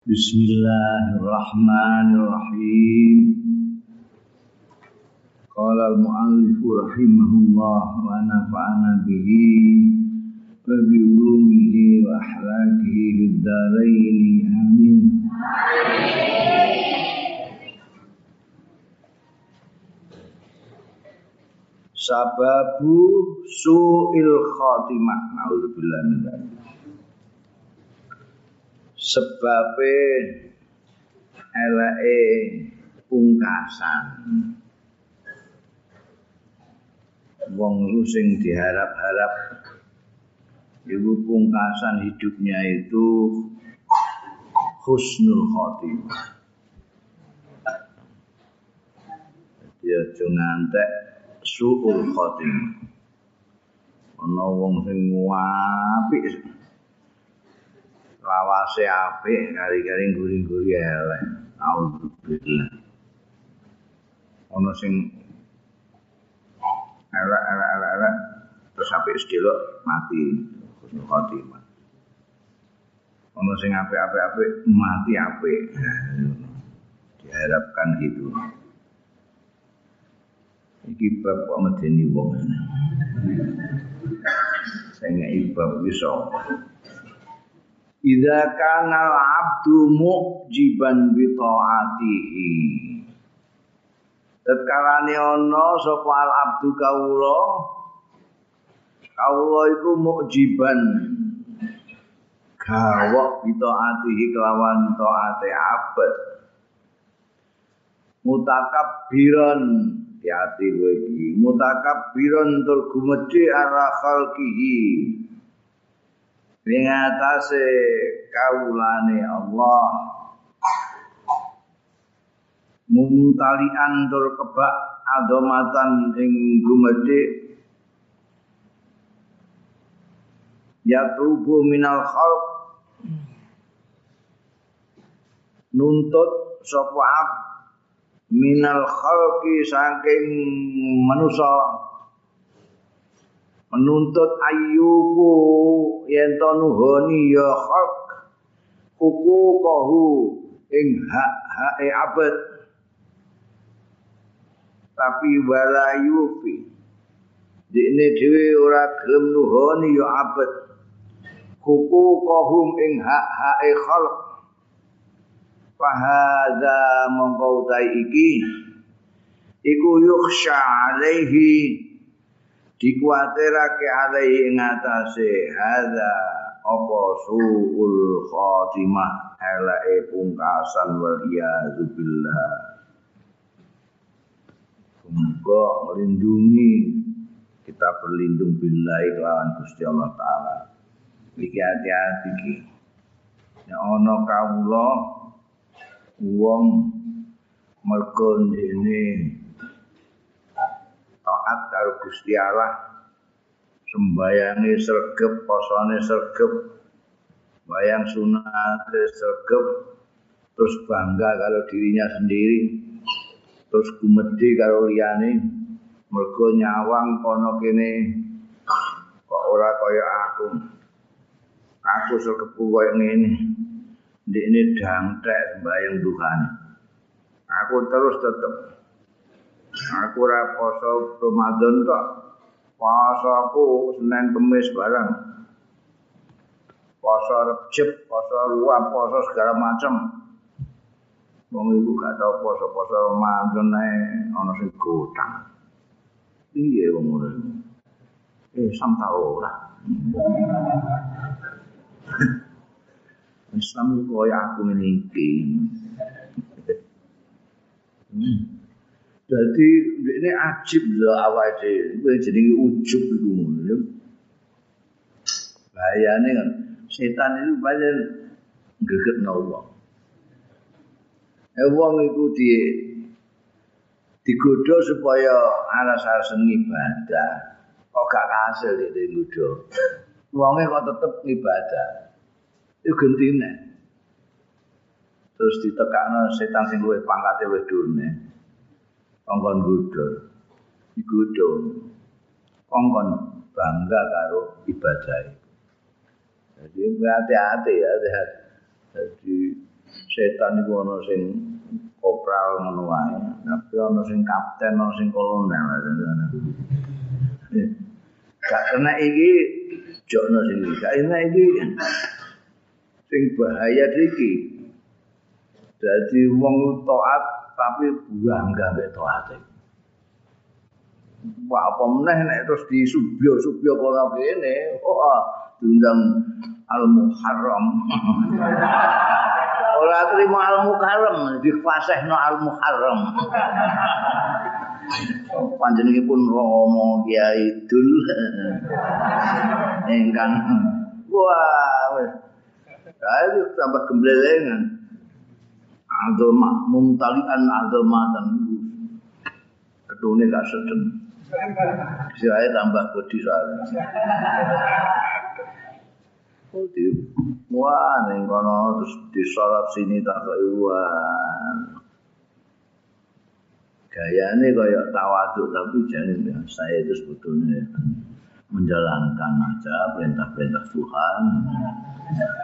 Bismillahirrahmanirrahim. Qala al-mu'allif rahimahullah wa nafa'ana bihi wa bi ulumihi wa ahlakihi fid dharain amin. Sababu su'il khatimah. Nauzubillah min. Sebabe eleke pungkasan. Wong sing diharap-harap ibu pungkasan hidupnya itu husnul khotimah. Dia aja ngantek suul khotimah. Ana wong sing apik lawase apik kari-kari guri-guri elek. Auzubillah ana sing elek elek elek elek terus apik sedelok mati. Husnul khotimah. Ana sing apik-apik apik mati apik. Diharapkan gitu. Iki bab kok medeni wong. Sing ibab iso Idza kana al-'abdu mujiban bi ta'atihi. Tetkalane ana sapa al-'abdu kawula? Kawula iku mujiban. Gawok bi ta'atihi kelawan ta'ate abad. Mutakabbiran. Hati kowe iki. Mutakabbiran tur gumedhe ala khalqihi ing atase kawulane Allah. Mumtalian tur kebak adomatan ing gumedhe. Ya tubu minal khalq. Nuntut sapa minal khalqi saking manusa menuntut ayyubu yen to nuhoni ya hak hukukahu ing hak hake abad tapi wala yufi dikne dhewe ora gelem nuhoni ya abad hukukahum ing hak hake khalq. Fahadha mongko iki iku yukhsha alaihi dikuatirake alaihi ing atase hadza apa suul khatimah elake pungkasan wal billah Semoga melindungi kita berlindung billahi kelawan Gusti Allah taala. Iki hati-hati iki. Ya ana kawula wong mergo ini taat karo Gusti Allah sembayangi sregep posone sregep bayang sunate sregep terus bangga kalau dirinya sendiri terus gumedhe karo liyane mergo nyawang kono kene kok ora kaya aku? Aku sregepku kaya ngene ndekne dangtek sembayang Tuhan aku terus tetep Aku ora poso Ramadan tok. Poso aku Senin Kamis bareng. Poso Rejab, poso luar, poso segala macam. Wong iku gak tau poso-poso Ramadan ae ana sing gotang. Piye wong ngono Eh, sam tau ora. Islam itu kaya aku ini Hmm. Jadi ini ajib lho awake dhewe jenenge ujub iku ngono. Bahayane kan setan itu banyak gegetno wong. Eh wong iku di digodho supaya alas-alasan ibadah. Kok gak kasil di digodho. Wonge kok tetep ibadah. Itu gentine. Terus ditekakno setan sing luwih pangkate luwih kongkon gudul digudul kongkon bangga karo ibadah jadi hati-hati ya hati jadi setan iku ana sing kopral ngono wae. Tapi ana sing kapten ana sing kolonel. Gak kena iki jokno sing gak kena iki sing bahaya iki. Dadi wong taat tapi bangga mek taate Wah, apa meneh nek terus disubyo-subyo kono kene, wah, diundang al-muharram. Ora terima al-mukarram, difasehno al-muharram. Panjenenganipun Romo Kiai Dul. Engkang wah, wis. Ayo tambah gemblelengan. Agama mumtalian agamatan. Ketune gak sedeng. Saya tambah bodi soalnya. Oh, di wah ning kono terus disorot sini tak iwan. Gayane kaya tawaduk tapi jangan saya itu sebetulnya menjalankan aja perintah-perintah Tuhan.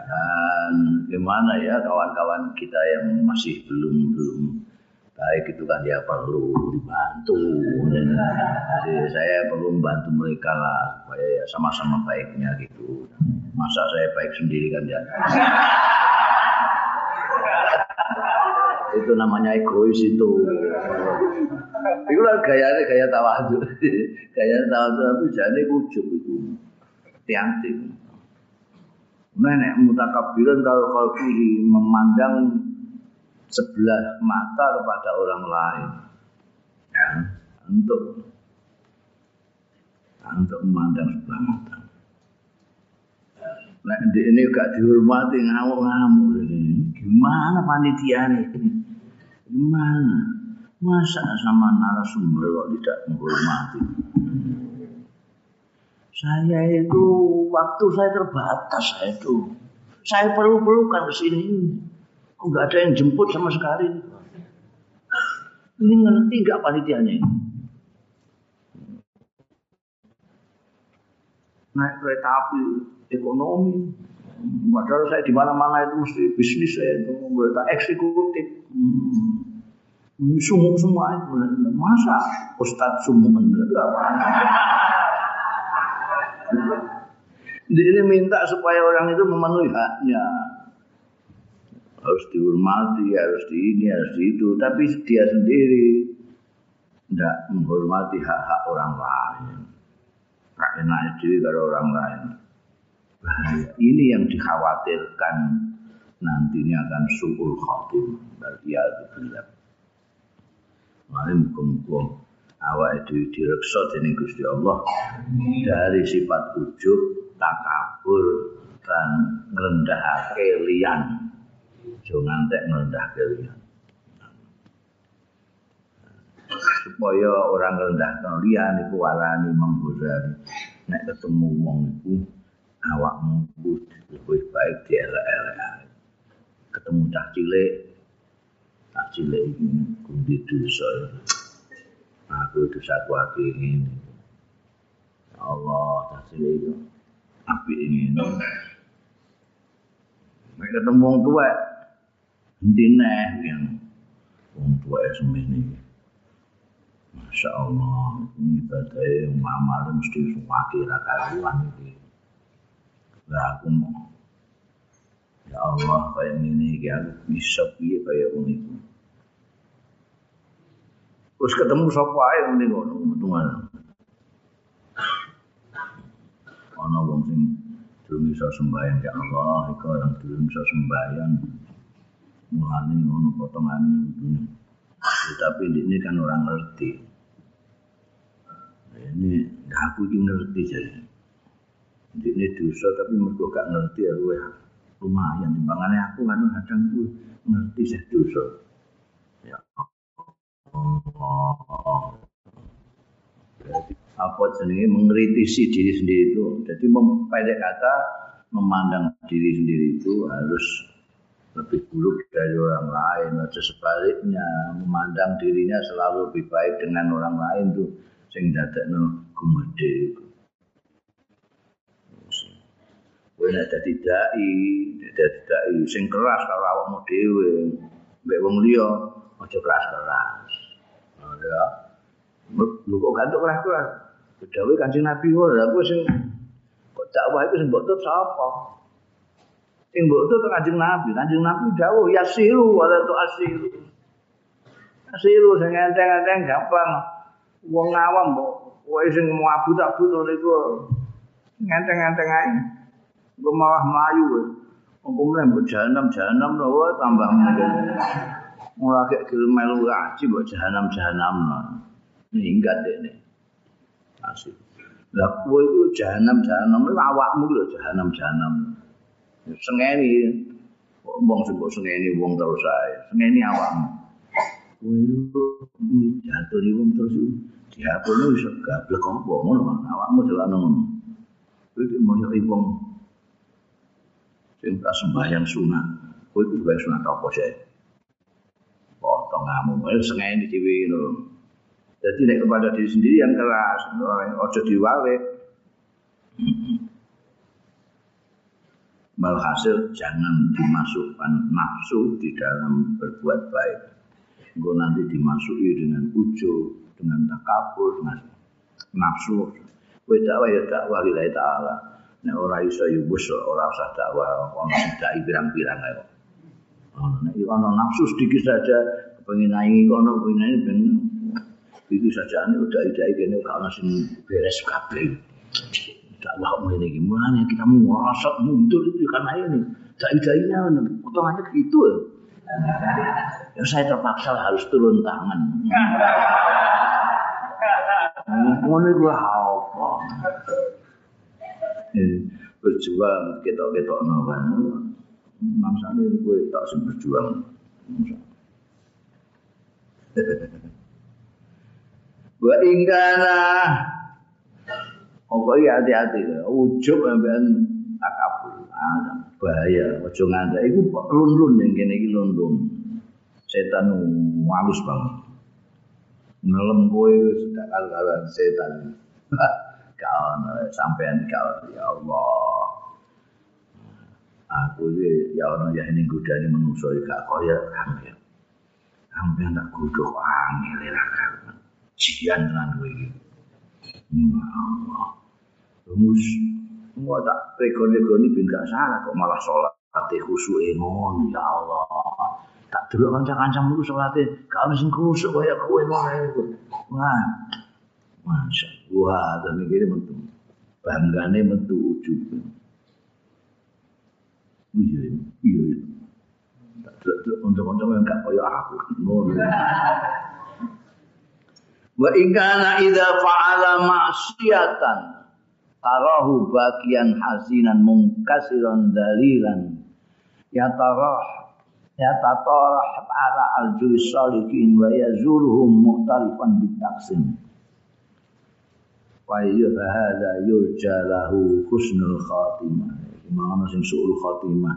Dan gimana ya kawan-kawan kita yang masih belum belum baik itu kan dia perlu dibantu. Jadi saya perlu membantu mereka lah supaya ya sama-sama baiknya gitu. Masa saya baik sendiri kan ya. Itu namanya egois itu. Itu lah gayanya gaya tawadu. gaya tawadu tapi jadi ujub itu. Hati-hati. Nah, nek mutakabiran kalau kalau memandang sebelah mata kepada orang lain ya, untuk untuk memandang sebelah mata. Nah, ini gak dihormati ngamuk-ngamuk ini. Gimana panitia ini? Gimana? Masa sama narasumber kok tidak menghormati? Saya itu waktu saya terbatas saya itu. Saya perlu-perlukan ke sini. Kok nggak ada yang jemput sama sekali? Ini ngerti nggak panitianya ini? Naik kereta api ekonomi. Padahal saya di mana-mana itu mesti bisnis saya itu kereta eksekutif. Hmm. Sumuk semua itu masa Ustadz sumuk enggak Ini minta supaya orang itu memenuhi haknya harus dihormati, harus di ini, harus di itu. Tapi dia sendiri tidak menghormati hak-hak orang lain. Gak enak diri kalau orang lain. Bahaya. Ini yang dikhawatirkan nantinya akan suul khatim. Itu bilang. Mari mukum awak itu direksa dening Gusti Allah dari sifat ujub, takabur dan ngrendahake liyan aja ngantek ngerendah kalian. Supaya orang rendah kalian itu warani menggurani. Nek ketemu wong itu awakmu lebih baik di elek-elek. Ketemu cah cilik, cah cilik ini kundi dosa. Aku itu satu hati ini. Ya Allah, cah cilik itu. Api ini. Nek ketemu wong tua, Dine yang wong tua semene. Masya Allah, ini badai yang mamal mesti suwaki rakaruan ini. Lah aku ya Allah kayak ini ya bisa piye kayak ini. Terus ketemu sapa ae ngene ngono metungan. Ana wong sing durung iso sembahyang ya Allah, iku orang durung iso sembahyang. mulane ngono potongane dunia. Ya, tapi ini kan orang ngerti. Ini aku ini ngerti jadi. Ini dosa tapi mereka gak ngerti ya gue lumayan. Timbangannya aku kan kadang gue ngerti saya dosa. Ya. apa jenenge mengkritisi diri sendiri itu. Jadi pendek kata memandang diri sendiri itu harus lebih buruk dari orang lain atau sebaliknya memandang dirinya selalu lebih baik dengan orang lain tuh sing dadekno gumede Kowe dadi dai, dadi dai sing keras karo awakmu dhewe, mbek wong liya aja keras-keras. Oh, ya. Lho kok gantuk keras-keras? Dawe Kanjeng Nabi ngono, lha kowe sing kok dakwah itu sing mbok tut sapa? Sing mbok tut Kanjeng Nabi, Kanjeng Nabi dawuh yasiru wala tu asiru. Asiru sing enteng-enteng gampang. Wong awam mbok kowe sing mau abut-abut niku ngenteng-ngenteng ae. Gue malah melayu gue. Hukumnya mbok jahanam jahanam lho tambah mungkin. Ora kek gelem melu ngaji mbok jahanam jahanam lho. Minggat deh nih. Asik. Lah kowe iku jahanam jahanam lho awakmu lho jahanam jahanam. Sengeni wong sing mbok sengeni wong terus ae. Sengeni awakmu. Kowe iku jatuh wong terus dihapusno iso gablek ngono awakmu delokno ngono. Kowe mau wong sing tak sembahyang sunat. Kowe iku sembahyang sunat apa sih? Potong kamu, eh sengeni dhewe lho. Jadi nek kepada diri sendiri yang keras, ojo diwale. Malhasil jangan dimasukkan nafsu di dalam berbuat baik. Engkau nanti dimasuki dengan ujub, dengan takabur, dengan nafsu. Kowe dakwah ya dakwah lillahi ta'ala. Nek ora iso ya wis ora usah dakwah ono sidai pirang-pirang ae. Ono nek ono nafsu sedikit saja kepengin naik kono naik ben itu saja ini udah ide kene gak ono sing beres kabeh. Dakwah ngene iki mulane kita ngerasot mundur itu karena ini. Dai-dainya potongannya gitu ya. Ya saya terpaksa harus turun tangan. Ngono iku apa? Berjuang ketok-ketok nawan mangsane kowe tak sing berjuang. Wa ingkana. Apa ya? Hati-hati ujub sampean takabur bahaya. Aja ngantek. Iku lun-lun ning kene iki lun-lun setan halus banget. Ngelem kowe sedak kal setan gak ono sampean gak ya Allah aku iki ya ono ya ini gue dari gak kaya sampean sampean tak gudo angil ya kan cian dengan gue ini ya Allah rumus gue tak rekod-rekod ben bin gak salah kok malah sholat ati khusyuk emon ya Allah. Tak dulu kancang-kancang dulu sholatnya. Kau harus khusyuk kaya kue mah. Wah, Masya Allah, dan ini metu. Banggane metu ujub. Iya, iya, iya. Untuk-untuk yang gak kaya aku. Ngono. Wa ingkana idza fa'ala ma'siyatan tarahu bagian hasinan mungkasiran dalilan ya tarah ya tatarah ala al-julis salikin wa yazuluhum muhtarifan bitaksim hadza yurja lahu husnul khatimah. Mana sing suul khatimah.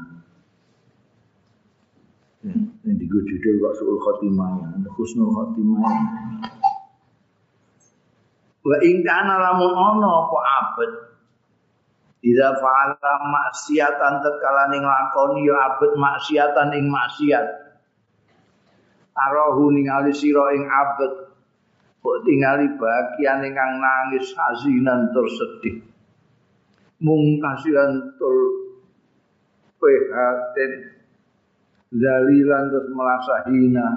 Ini di judul kok suul khatimah ya husnul khatimah wa in kana lamun ana apa abet? Ida fa'ala maksiatan tatkala ning lakoni ya abet maksiatan ing maksiat. Arahu ningali sira ing abet kok tingali bagian ingkang nangis hasinan tur sedih. Mung kasihan tur prihatin. Zalilan terus merasa hina.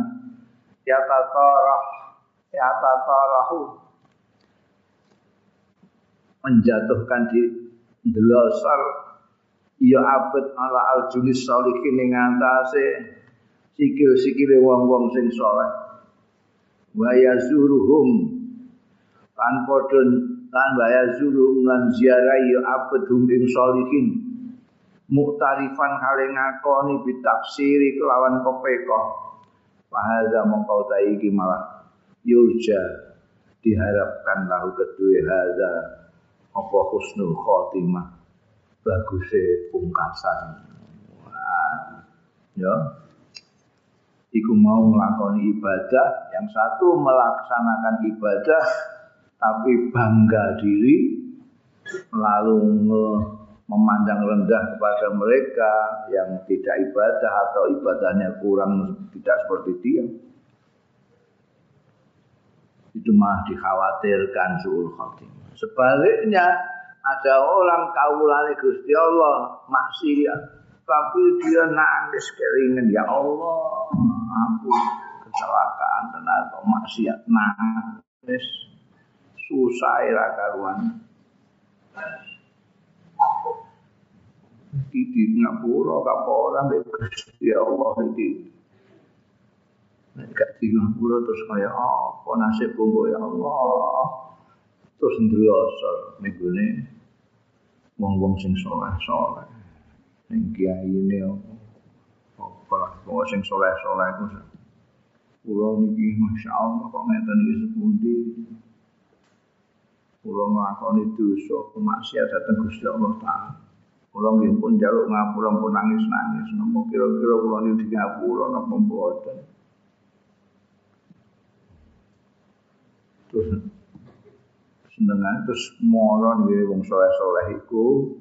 Ya tatarah ya tatarahu. Menjatuhkan di delosar. Ya abet ala aljulis solikin ing antase sikil-sikile wong-wong sing saleh wa yazuruhum. Kan padha lan wa yazuruhum lan ziarah ya abedhum ing sholihin muktarifan kale ngakoni bitafsiri kelawan kepeka Fahadha mongkau iki malah yurja. Diharapkan lahu kedua hadha apa husnul khotimah? Bagusnya pungkasan. Ya iku mau melakoni ibadah, yang satu melaksanakan ibadah tapi bangga diri lalu memandang rendah kepada mereka yang tidak ibadah atau ibadahnya kurang tidak seperti dia. Itu mah dikhawatirkan suul khotimah. Sebaliknya ada orang kaulane Gusti Allah maksiat tapi dia nangis keringan ya Allah kecelakaan tenaga maksiat nangis. Susah ira karuan. Di ngapura kapora Gusti Allah iki. Nek di ngapura terus kaya apa nasib bumbu ya Allah. Terus ndelosor ning gone wong-wong sing saleh-saleh ning kiai ini apa? Lah wong sing saleh-saleh iku kula niki masyaallah kok ngeten iki sepundi? Kula nglakoni dosa maksiat dhateng Gusti Allah taala. Kula nggih pun njaluk ngapura pun nangis-nangis. Napa kira-kira kula niki ngapura napa mboten? Terus senengan terus moro nggih wong saleh-saleh iku.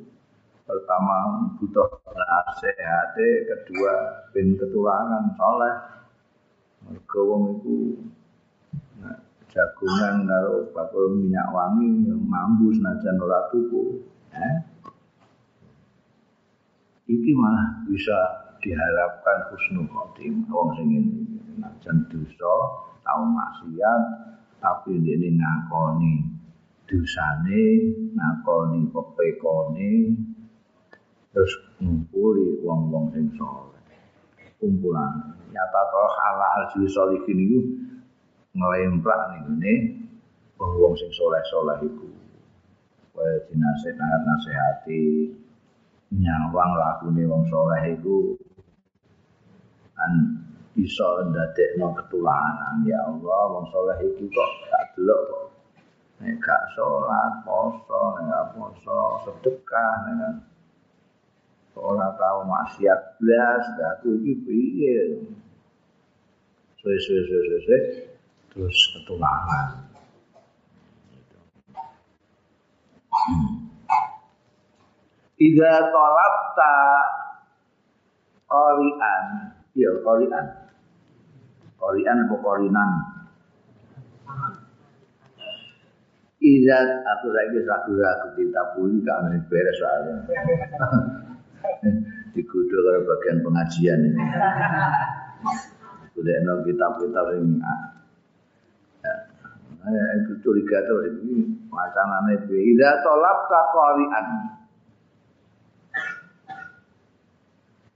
Pertama butuh nasihat kedua ben ketulanan saleh mergo wong iku jagungan karo bakul minyak wangi yang mampu senajan ora tuku eh? iki malah bisa diharapkan husnul khotimah wong sing ngene senajan dosa tau maksiat tapi ini ngakoni dosane ngakoni pepekone terus ngumpuli wong-wong sing saleh kumpulan. Nyata toh ala arjul solihin itu ngelemprak nih ini wong sing soleh soleh itu. Kaya dinasih nasihati nyawang nih wong soleh itu. Kan bisa ndadek no ketulanan. Ya Allah wong soleh itu kok tak delok kok. Nek gak sholat poso nek poso sedekah nek ora tau maksiat blas datu iki piye? Suwe-suwe terus ketularan Ida tolapta Korian Iya korian Korian apa korinan Ida aku lagi ragu-ragu kita pun kami beres soalnya digudu kalau bagian pengajian ini. Sudah nol kitab-kitab ini. Ya, itu curiga terus ini wacanane Ida tolap takorian.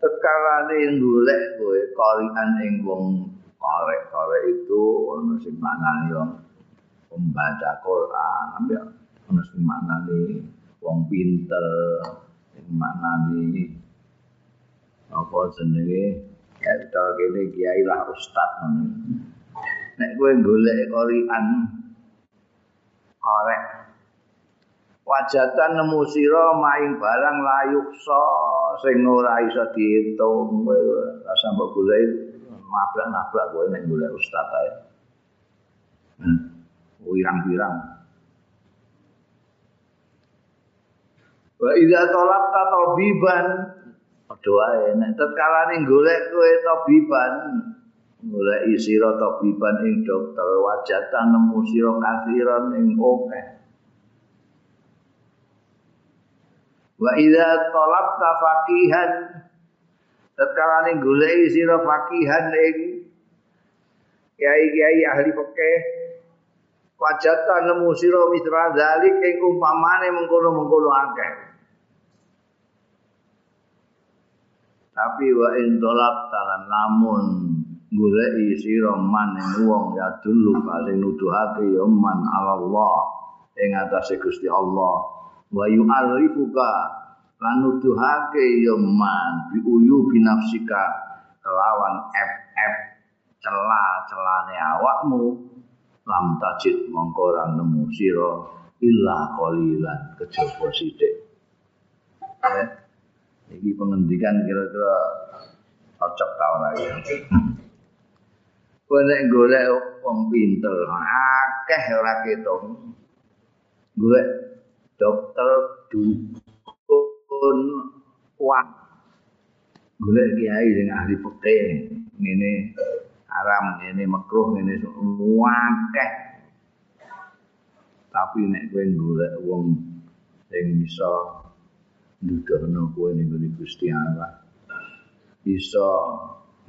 Tekalane golek kowe korian ing wong korek-korek itu ono sing maknane wong pembaca Quran, ya ono sing maknane wong pinter, sing maknane apa jenenge cara kene kiai lah ustaz ngono. Nek kowe golek Quran korek wajatan nemu sira maing barang layuksa sing ora iso diitung kowe rasa mbok golek nabrak-nabrak kowe nek golek ustaz ae. Hmm. Wirang-wirang. Wa idza talaqta tabiban. Doa nek tatkala ning golek kowe tabiban golek sira tabiban ing dokter wajatan nemu sira kathiran ing akeh. Wa idza talaqta faqihan tatkala ning golek sira faqihan ing kiai-kiai ahli fikih wajatan nemu sira mitra dalik ing umpamane mengkono-mengkono akeh. Tapi wa in dolap talan lamun goleki sira man ing wong ya dulu paling nuduhake ya man Allah ing atase Gusti Allah. Wa yu'arifuka lan nuduhake ya man bi uyu binafsika kelawan ep-ep celah-celane awakmu lam tajid mongko ora nemu sira illa qalilan kejaba sithik. Eh? iki pengendikan kira-kira cocok ta ora ya. Kowe nek golek wong pinter akeh ora ketok. Golek dokter dukun wah golek kiai sing ahli fikih ngene haram ngene makruh ngene akeh tapi nek kowe golek wong sing bisa nuduhno kowe ning Gusti Allah bisa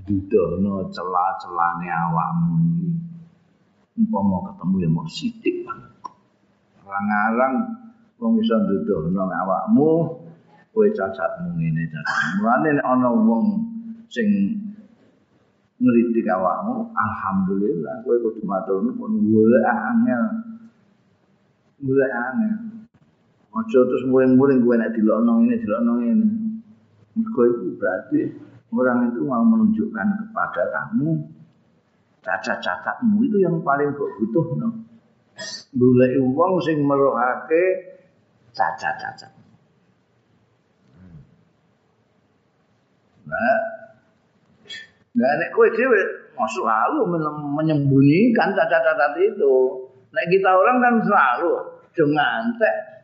nuduhno celah-celane awakmu iki umpama ketemu ya mau sithik banget. Larang-larang wong iso nuduhno awakmu kowe cacatmu ngene cacatmu. Mulane nek ana wong sing ngritik awakmu, alhamdulillah kowe kudu matur nuwun golek angel. Golek angel. Aja terus muring-muring kowe nek dilokno ngene, dilokno ngene. Mergo itu berarti orang itu mau menunjukkan kepada kamu cacat-cacatmu itu yang paling butuh no. Golek wong sing merohake cacat-cacat. Nah, nah nek kowe dhewe masuk lalu menyembunyikan cacat-cacat itu. Nek kita orang kan selalu dengan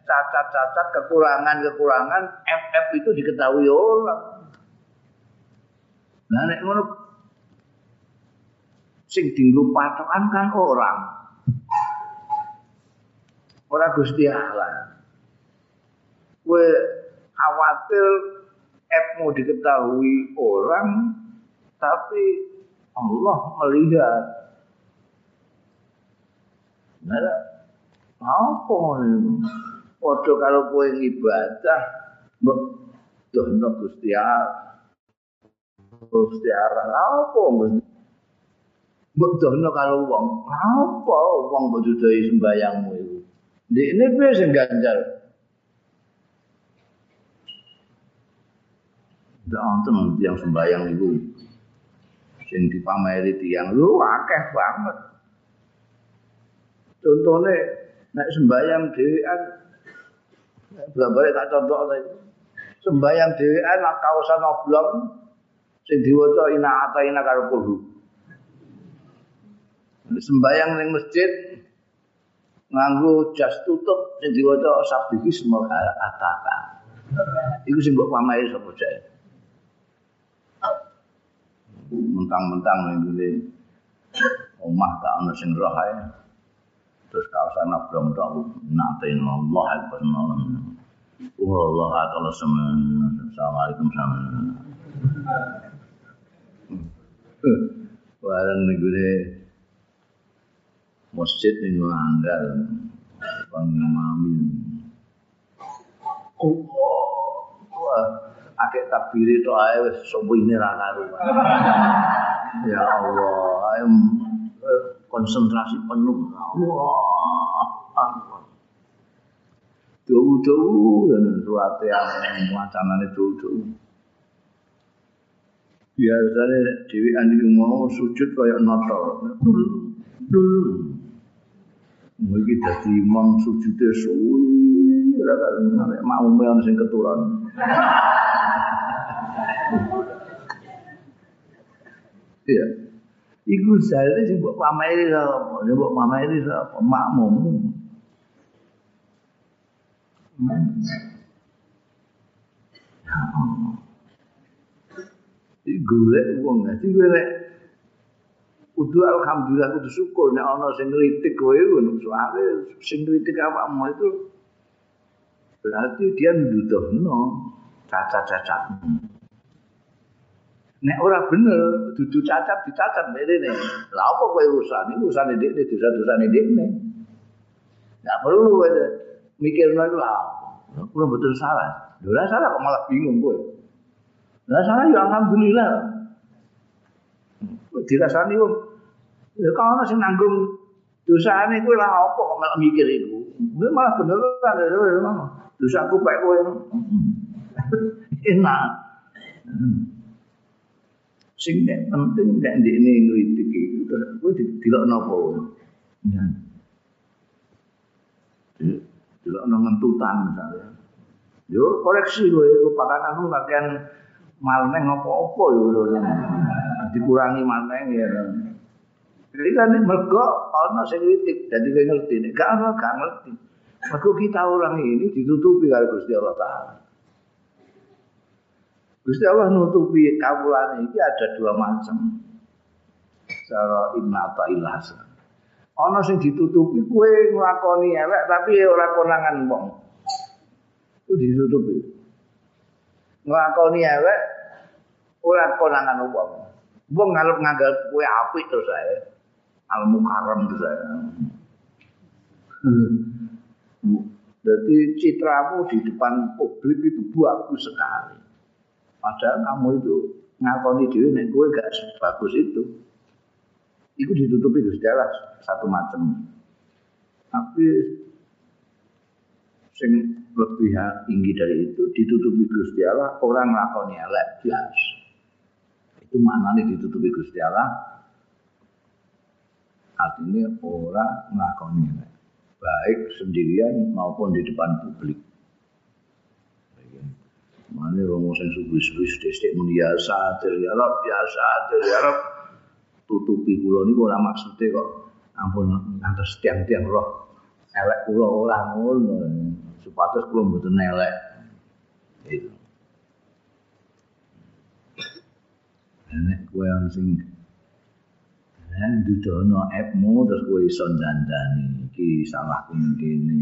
cacat-cacat kekurangan-kekurangan FF itu diketahui orang. Nah nek ngono sing dinggo patokan kan orang. Ora Gusti Allah. Kowe khawatir F mau diketahui orang, tapi Allah melihat. Nah, apa ini? Waduh kalau kue ibadah, dono Gusti Allah. Gusti Allah, apa mbak dono kalau uang, apa uang berdudai sembayangmu itu? Di ini biasa ganjar. Wonten yang sembayang itu sing dipameri tiyang lu akeh banget. Contohnya nek sembayang dhewean Blabare tak contoh lagi. Sembayang dhewean nak kaosan oblong sing diwaca ina ata ina karo kulhu. Sembayang ning masjid nganggo jas tutup sing diwaca sabiki semua ataka. Iku sing mbok pameri sapa jae. Mentang-mentang ngene omah gak ana sing roh ae. Terus kaosan ablong tok nate Allah akbar Allah ta'ala Assalamualaikum Warang negeri masjid ning Anggal pangimami Allah akeh takbir itu ae wis suwine ra karu. Ya Allah, konsentrasi penuh. Allah. Dudu dan surat yang macanan itu dudu. Biasanya Dewi Andi mau sujud kaya notol. Dulu, mungkin jadi imam sujudnya suwi. Rakyat mau main sing keturunan. Iya. Iku saya sing mbok pameri sapa? Ya mbok pameri sapa? Makmum. Ya. Iki golek wong dadi nek kudu alhamdulillah kudu syukur nek ana sing ngritik kowe ngono soalé sing ngritik awakmu itu berarti dia nuduhno cacat-cacat. Nek ora bener, dudu cacat dicacat dene. Lah apa kowe urusan iki urusan dik dosa-dosane dikne. Enggak perlu kowe mikir lagi lah. Kulo betul salah. Lha salah kok malah bingung kowe. Lah salah ya alhamdulillah. Dirasani wong. Ya ana sing nanggung dosane kowe lah apa kok malah mikir iku. Kowe malah bener kan dosaku pek kowe. Enak. Sing nek penting nek ndekne ngritik iki terus kowe dilok napa ya dilok nang ngentutan misalnya. Yo koreksi kowe iku pakananmu kakean malneng apa-apa yo dikurangi malneng ya. Jadi kan mergo ana sing ngritik dadi kowe ngerti. Nek gak ana gak ngerti. Mergo kita orang ini ditutupi karo Gusti Allah taala Gusti Allah nutupi kawulane iki ada dua macam. Cara inna ta'illah. Ana sing ditutupi kowe nglakoni elek tapi ora konangan wong. Itu ditutupi. Nglakoni elek ora konangan wong. Wong ngarep nganggep kowe apik terus ae. Al mukarram terus ae. Jadi citramu di depan publik itu bagus sekali. Padahal kamu itu ngakoni diri nek kowe gak sebagus itu. Itu ditutupi Gusti Allah satu macam. Tapi sing lebih tinggi dari itu ditutupi Gusti Allah orang ngakoni elek bias. Itu maknanya ditutupi Gusti Allah. Artinya orang ngakoni elek baik sendirian maupun di depan publik. Mana romo sing subuh-subuh sedek muni ya satir ya Rob ya satir ya Rob. Tutupi kula niku ora maksude kok. Ampun ngantos tiang-tiang roh. Elek kula ora ngono. Supados kula mboten elek. Itu Nek kowe sing eh dudono appmu terus kowe iso dandani iki salah kene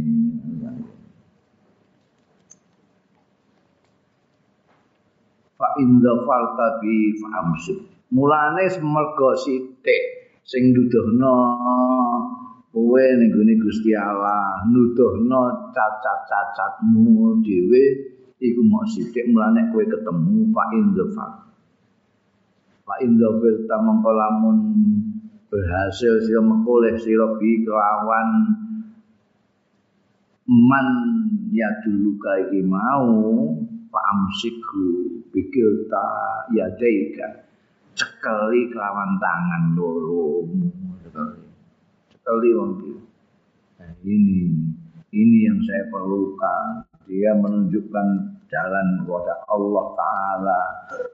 fa in dzafalta bi famsu mulane mergo sithik sing nuduhno kowe ning gone Gusti Allah nuduhno cacat-cacatmu dhewe iku mok sithik mulane kowe ketemu fa in dzafal fa in dzafalta mongko lamun berhasil sira mekoleh sira bi kelawan man ya dulu iki mau ta ya deika cekeli kelawan tangan loro cekeli. Cekeli wong nah, ini ini yang saya perlukan. Dia menunjukkan jalan kepada Allah Ta'ala.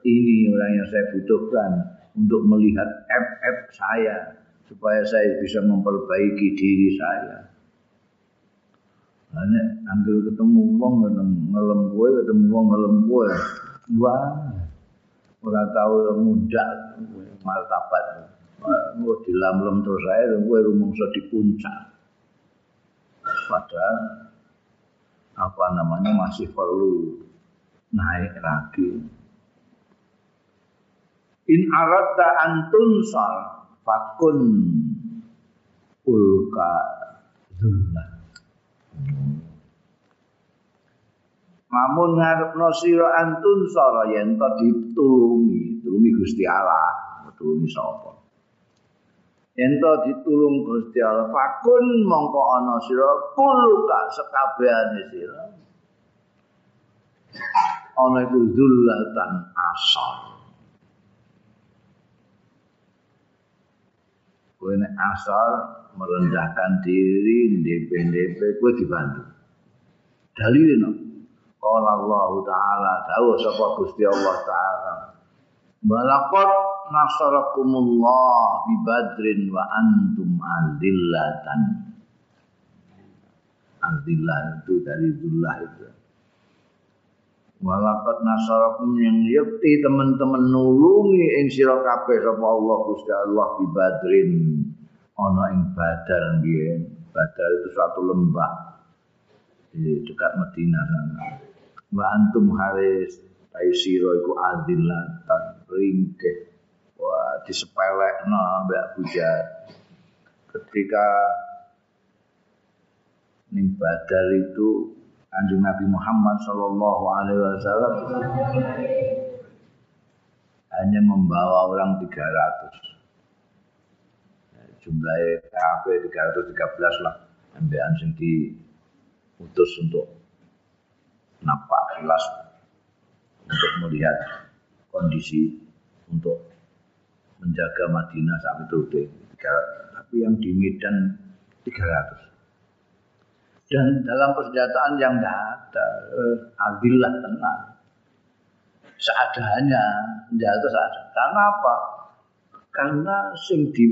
Ini orang yang saya butuhkan untuk melihat app-app saya supaya saya bisa memperbaiki diri saya Ane anggur ketemu wong ngelem kowe ketemu wong ngelem kowe. Wah. Ora tau muda martabat. Wah dilamlem terus ae kowe rumangsa di puncak. Padahal apa namanya masih perlu naik lagi. In aradta antunsal fakun ulka zullah. Namun ngarepno sira antun sara yen to ditulungi, tulungi Gusti Allah, tulungi sapa? Yen to ditulung Gusti Allah, fakun mongko ana sira kuluka sekabehane sira. Ana iku zullatan asal. Kowe nek asal merendahkan diri DP-DP kowe dibantu. Dalilnya Qala Allah Ta'ala. Dawah sapa Gusti Allah Ta'ala. Balakot nasarakumullah bi badrin wa antum azillatan Azillah itu dari zullah itu. Walakot nasarakum yang yakti teman-teman nulungi ing sira kabeh sapa Allah Gusti Allah bi badrin. Ana ing Badar nggih. Badar itu suatu lembah. Di dekat Madinah sana. Wa antum haris taisiro iku adillatan ringkeh. Wah, disepelekno Mbak Buja. Ketika ning Badar itu Kanjeng Nabi Muhammad Shallallahu Alaihi Wasallam hanya membawa orang 300 jumlahnya KAP 313 lah ambilan sing diutus untuk napak jelas untuk melihat kondisi untuk menjaga Madinah sampai itu. Tapi yang di Medan 300 dan dalam persenjataan yang tidak ada eh, adillah tenang. Seadanya senjata seadanya. Karena apa? Karena sing di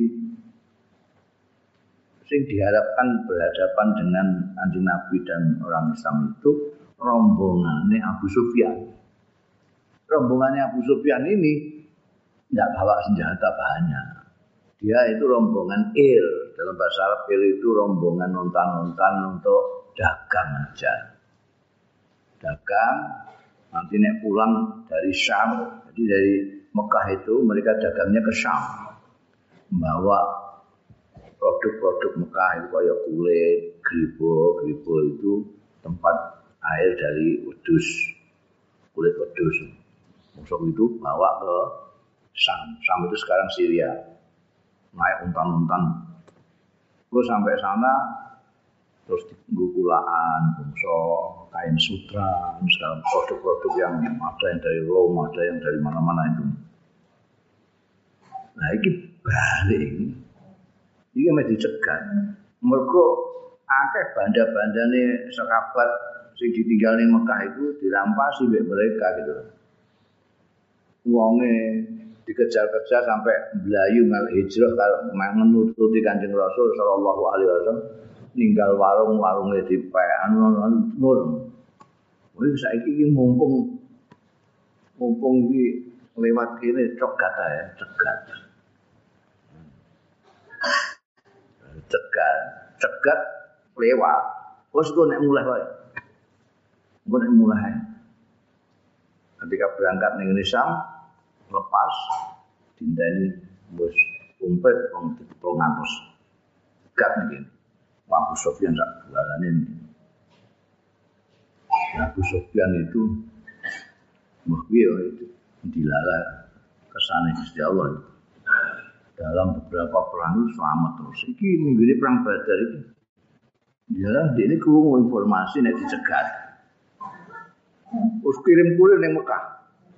sing diharapkan berhadapan dengan anjing Nabi dan orang Islam itu rombongannya Abu Sufyan. rombongannya Abu Sufyan ini tidak bawa senjata banyak. Dia itu rombongan il. Dalam bahasa Arab il itu rombongan nontan-nontan untuk dagang aja. Dagang, nanti naik pulang dari Syam. Jadi dari Mekah itu mereka dagangnya ke Syam. Membawa produk-produk Mekah itu kayak kulit, gribo, gribo itu tempat air dari wedus, kulit wedus. Musuh itu bawa ke Sam. Sam itu sekarang Syria. Naik untan-untan. Gue sampai sana terus gue kulaan, kain sutra, segala produk-produk yang ada yang dari Roma, ada yang dari mana-mana itu. Nah, ini balik. Ini masih dicegat. Mereka akeh banda-bandane sekabat sing ditinggal ning Mekah itu dirampasi oleh mereka gitu. Wonge dikejar-kejar sampai belayu mal hijrah kalau menuruti Kanjeng Rasul sallallahu alaihi wasallam ninggal warung-warunge dipek anu ngono. Wis saiki iki mumpung mumpung iki lewat kene cegat ya, cegat. Cegat, cegat lewat. Wes gue nek mulai. Nek mulai. Ketika berangkat ning Indonesia, lepas dinteni bos umpet wong ditepro ngantos. Gak nih Abu Sofyan sak bulanane. Abu Sofyan itu Muhbiyo itu dilala ke sana Gusti Allah dalam beberapa perang itu selamat terus. Iki minggu ini perang Badar itu Ya, dia ini kurung informasi nek dicegat. Terus kirim kulir ning Mekah.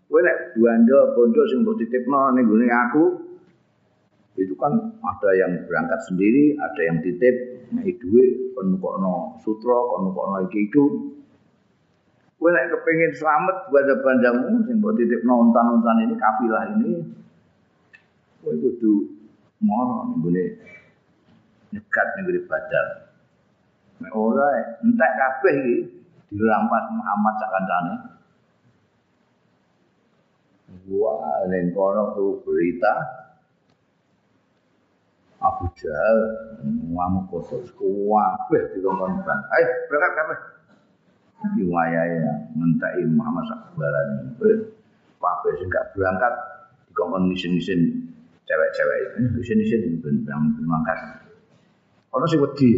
Kowe nek buanda bondo sing mbok titipno ning gone aku itu kan ada yang berangkat sendiri, ada yang titip nek duit kon nukokno sutra, kon nukokno iki itu. Kowe nek kepengin selamat banda-bandamu sing mbok titipno untan-untan ini kafilah ini kowe kudu moro ning gone nyekat ning badar. Nek ora entek kabeh iki dirampas Muhammad sak. Wah, ning kono tuh berita Abu Jahal ngamuk kotor kabeh dikongkon bang. Ayo berangkat kabeh. Iki wayahe Muhammad sak barane. Kabeh sing gak berangkat dikongkon isin-isin cewek-cewek. Isin-isin ben berangkat. Ono sing wedi.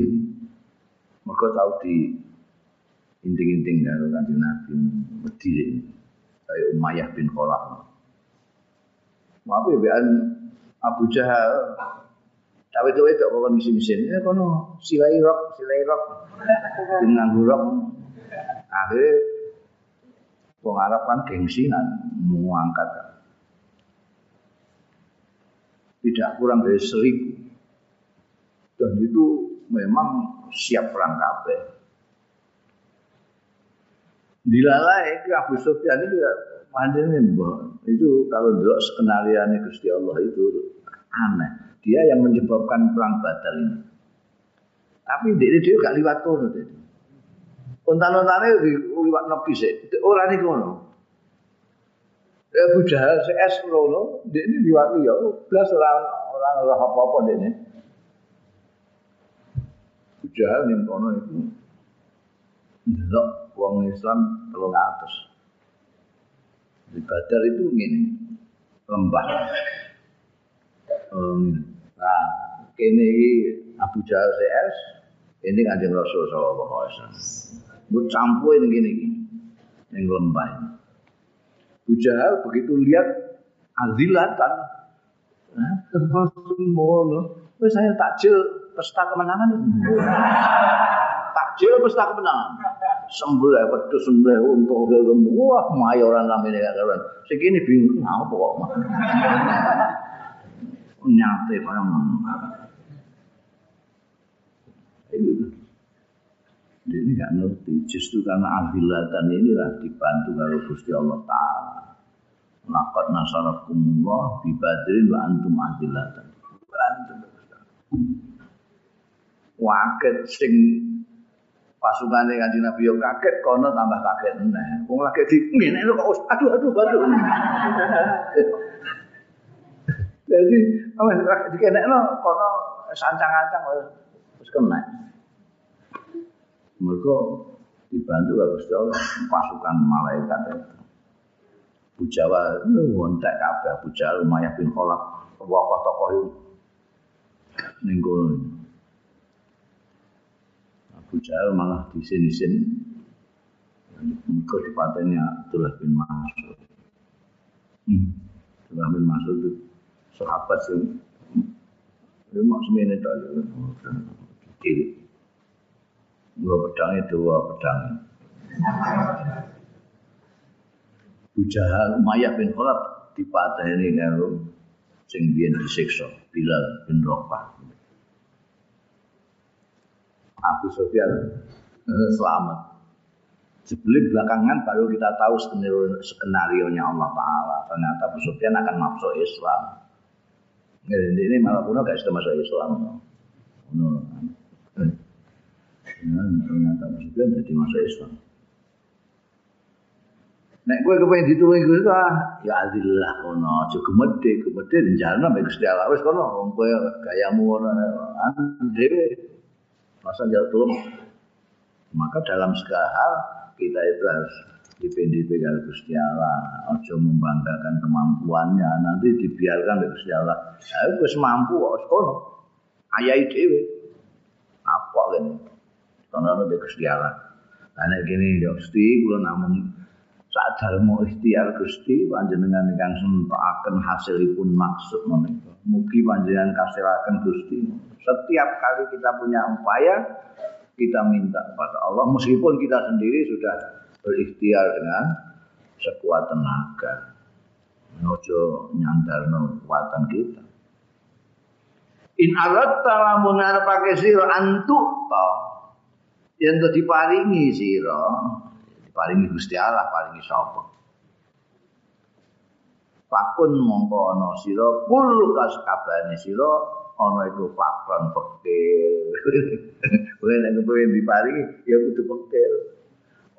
Mereka tahu di inting-inting karo kanjeng Nabi wedi kayak Umayyah bin Khalaf. Maaf ya bean Abu Jahal. Tapi itu itu bukan misi mesin. Ya kono silai rok silai rok. Dengan rok. Akhirnya pengarap kan gengsinan mau angkat. Tidak kurang dari seribu. Dan itu memang siap perang kabeh. Dilalai ke Abu Sufyan itu ya panjangnya itu kalau dulu skenariannya Gusti Allah itu aneh. Dia yang menyebabkan perang Badar ini. Tapi dia dia gak liwat kono. Untan-untane liwat nepi sih. Ora niku ngono. Ya Abu Jahal es rono, dia ini liwat liya, belas orang orang ora apa-apa dia ini. Jahal ning kono itu ndelok wong Islam telung atus. Di Badar itu ngene, lembah. Um, nah, kene iki Abu Jahal CS, ini Kanjeng Rasul sallallahu alaihi wasallam. Campur ini gini gini, ning lembah ini. Abu Jahal begitu lihat azilatan, nah, semua, wes saya takjil pesta kemenangan. Takjil pesta kemenangan. Sembelih wedhus sembelih untuk wah mayoran namanya gak. Segini bingung apa kok. Nyate barang Ini gak ngerti, justru karena ahilatan inilah dibantu kalau Gusti Allah Ta'ala. Laqad nasarakumullah bibadrin wa antum ahilatan. Bantu. waket sing pasungane kanjeng Nabi yo kaget kono tambah kaget meneh. Wong lagi di ngene kok aduh aduh aduh. Jadi apa dikenekno kono sancang-ancang wis kena. Mereka dibantu oleh Gusti Allah pasukan malaikat itu. Bujawa wontek kabeh Bujawa Umayyah bin Khalaf tokoh-tokoh itu ning kono. Abu Jahal malah di sini-sini Mereka dipateni Abdullah bin Mas'ud. Hmm. Abdullah bin Mas'ud itu sahabat sih. Mau semene tak kiri. Dua pedangnya dua pedang. Abu Jahal Umayyah bin Khalaf dipateni karo sing biyen disiksa Bilal bin Rabah. Abu Sufyan eh, selamat. Sebelum belakangan baru kita tahu skenario, skenario nya Allah Taala. Ternyata Abu Sufyan akan masuk Islam. Ini, ini malah kuno gak sudah masuk Islam. No. Ya, ternyata Abu Sufyan jadi masuk Islam. Nek kowe kepengin ditulungi Gusti Allah, ya adillah kono, aja gemede, gemede njalno mek Gusti Allah wis kono wong kowe gayamu ngono dhewe. Masa jauh tolong maka dalam segala hal kita itu harus dipendip dengan Gusti Allah. Ojo membanggakan kemampuannya. Nanti dibiarkan oleh Gusti Allah. Saya wis mampu kok kono. Dhewe. Apa kan kono oleh Gusti Allah. Ana gini yo Gusti kula namung sak dalem ikhtiar Gusti panjenengan ingkang sentokaken hasilipun maksud menika mugi panjenengan kasilaken Gusti setiap kali kita punya upaya, kita minta kepada Allah. Meskipun kita sendiri sudah berikhtiar dengan sekuat tenaga. Nojo nyandar kekuatan kita. In alat talamun pakai siro antuk to. Yang diparingi siro. Diparingi Gusti Allah, paringi sapa. Fakun mongko ana sira kulo kas kabane sira ana iku fakron pekil. Kowe nek kepengin diparingi ya kudu pekil.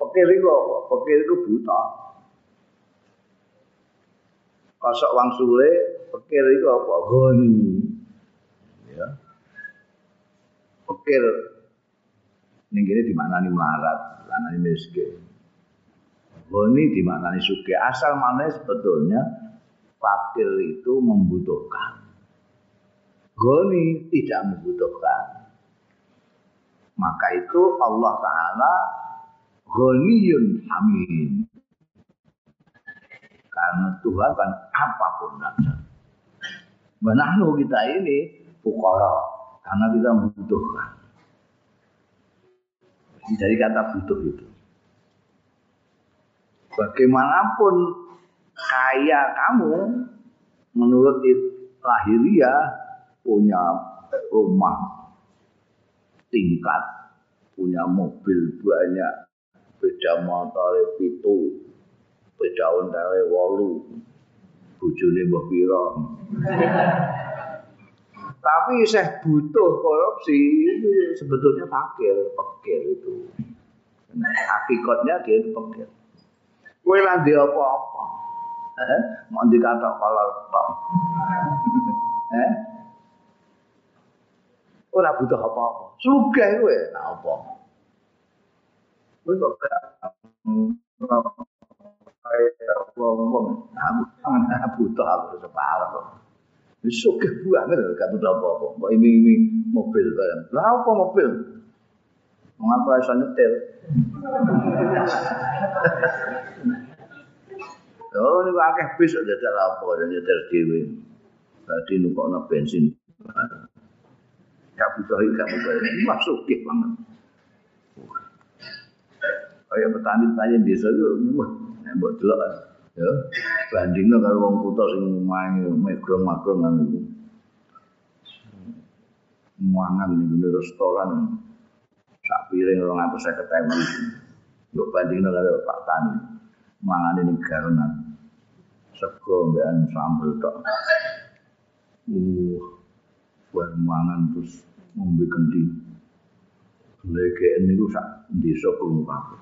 Pekil iku apa? Pekil iku buta. Kosok wang sule, iku apa? Goni. Ya. Pekil ning kene dimaknani melarat, lanane miskin. Goni dimaknani sugih. Asal mana sebetulnya fakir itu membutuhkan. Goni tidak membutuhkan. Maka itu Allah Ta'ala Goniyun Amin. Karena Tuhan kan apa pun saja. Menahnu kita ini Pukara. Karena kita membutuhkan. Dari kata butuh itu. Bagaimanapun kaya kamu menurut lahiriah punya rumah tingkat, punya mobil banyak, beda motor itu, beda ondale wolu, bujune mbah pira. Tapi saya butuh korupsi itu sebetulnya fakir, fakir itu. Hakikatnya dia fakir. Kue lah dia apa-apa. Eh, mau dikata kalau eh, ora butuh apa-apa. Sugih kowe, nah apa? Kowe kok gak wong-wong aku butuh aku sepala kok. Wis sugih banget gak butuh apa-apa. Mbok iming-iming mobil kan. Lah apa mobil? Mengapa iso nyetir? Oh, ini akeh bis ada apa, ada nyetir dewi. Tadi nukokno bensin. gak butuh gak butuh ini masuk banget kayak petani-petani desa itu wah buat delok ya bandingnya kalau wong kutha sing main megrong magrong kan itu mangan di restoran sak piring orang atau saya ketemu yuk bandingnya kalau pak tani mangan ini karena sego mbekan sambel tok. Uh buat mangan terus ngombe kendi. Legek niku sak desa krungu kabeh.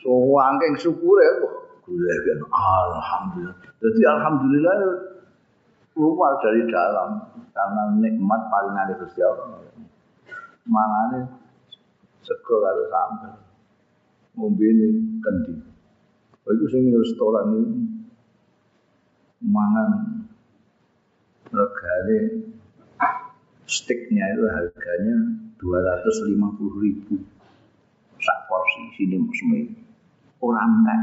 So wangking syukure kok legek alhamdulillah. Jadi alhamdulillah keluar dari dalam karena nikmat paling ada Gusti Allah. Mangane sego karo sambel. Ngombene kendi. Oh, itu sing restoran ini mangan regane sticknya itu harganya 250 ribu sak porsi sini musmi orang tak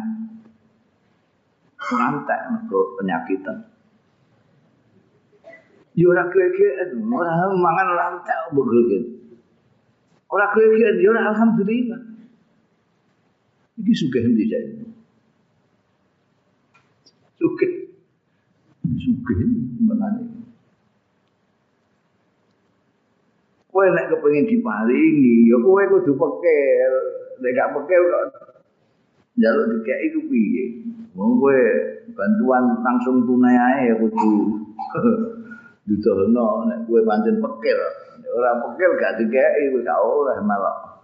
orang tak untuk penyakitan orang kira-kira orang mangan orang tak orang kira-kira ya orang alhamdulillah. Ini suka hindi saya. Suka. Suka mengenai kowe nek kepengin diparingi ya kowe kudu pekel nek gak pekel kok njaluk dikek iku piye? Wong kowe bantuan langsung tunai ae kudu dudono nek kowe pancen pekel ora pekel gak dikeki gak oleh malah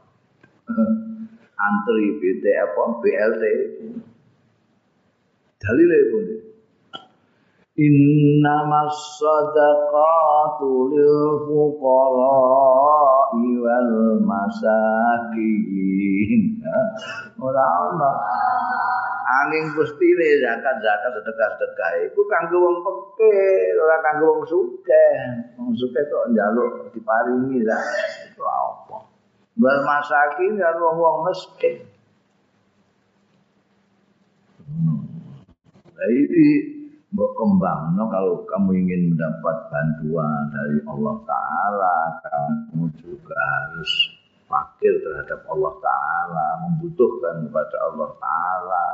antri BT apa? BLT dalile pun Innamas sadaqatu lil fuqara'i wal masakin. Ora ana. Angin gustine zakat-zakat sedekah-sedekah iku kanggo wong pekeh, ora kanggo wong sugih. Wong sugih diparingi lah. Itu apa? Wal masakin ya wong-wong miskin. Nah, ini mbok kembang no, kalau kamu ingin mendapat bantuan dari Allah Ta'ala kamu juga harus fakir terhadap Allah Ta'ala membutuhkan kepada Allah Ta'ala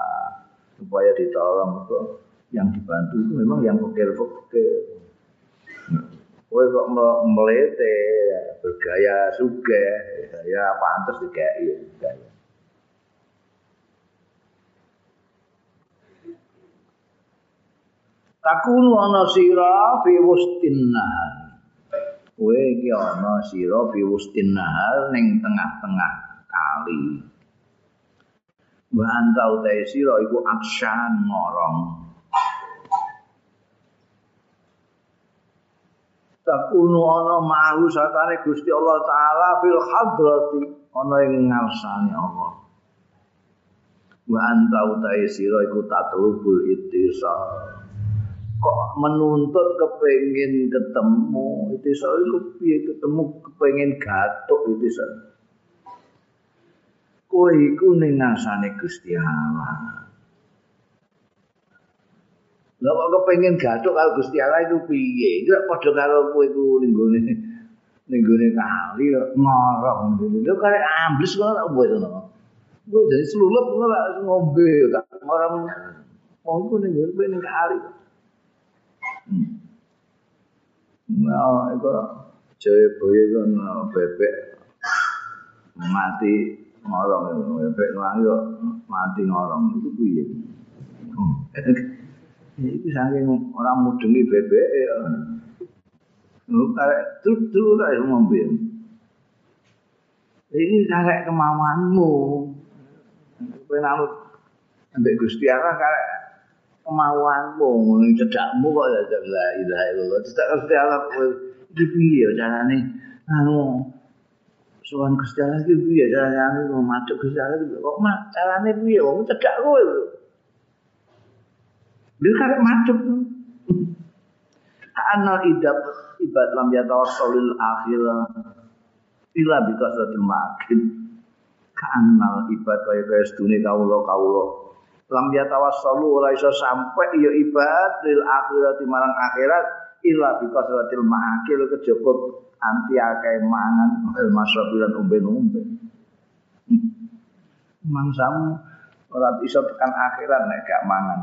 supaya ditolong itu. Yang dibantu itu memang yang fakir-fakir Kowe kok melete bergaya suge ya pantas dikei gaya takunu ana sira fi wustin nahar kowe iki ana sira fi wustin nahar ning tengah-tengah kali. Wa anta utai sira iku akshan ngorong. Takunu ana ma'hu satane Gusti Allah taala fil hadrati ana ing ngarsane Allah. Wa anta utai sira iku tatlubul ittisal kok menuntut kepengin ketemu itu soal piye ketemu kepengin gatuk itu soal kowe iku ning ngasane Gusti Allah Lah kok kepengin gatuk karo Gusti Allah itu piye? Iku padha karo kowe iku ning gone ning gone kali ngorong. Lho karek ambles kok ora opo itu. Kowe jadi selulup ora ngombe gak ngorong. Wong iku ning gone ning kali. Nah, itu jaya boye itu bebek mati ngorong bebek Bebek lagi mati ngorong itu boye. Itu saking ora mudengi bebek ya. Lalu karek tutur aja ngomong Ini karek kemauanmu. Kau nanut ambek Gusti Allah karek kemauanmu ngono cedakmu kok ya la ilaha illallah. Cedak Gusti Allah iki piye carane? Anu sowan Gusti Allah iki piye carane? Anu macet Gusti Allah kok mak carane piye? Wong cedak kowe lho. Dia karek macet Anal idab ibad lam yatawassalil akhirah ila bikasatil makin Kanal ibad kaya kaya sedune kawula kawula lam ya tawassalu ora iso sampe ya ibad lil akhirati marang akhirat illa bi kasratil ma'akil kejaba anti akeh mangan il masrabilan umben-umben mangsamu ora iso tekan akhirat nek gak mangan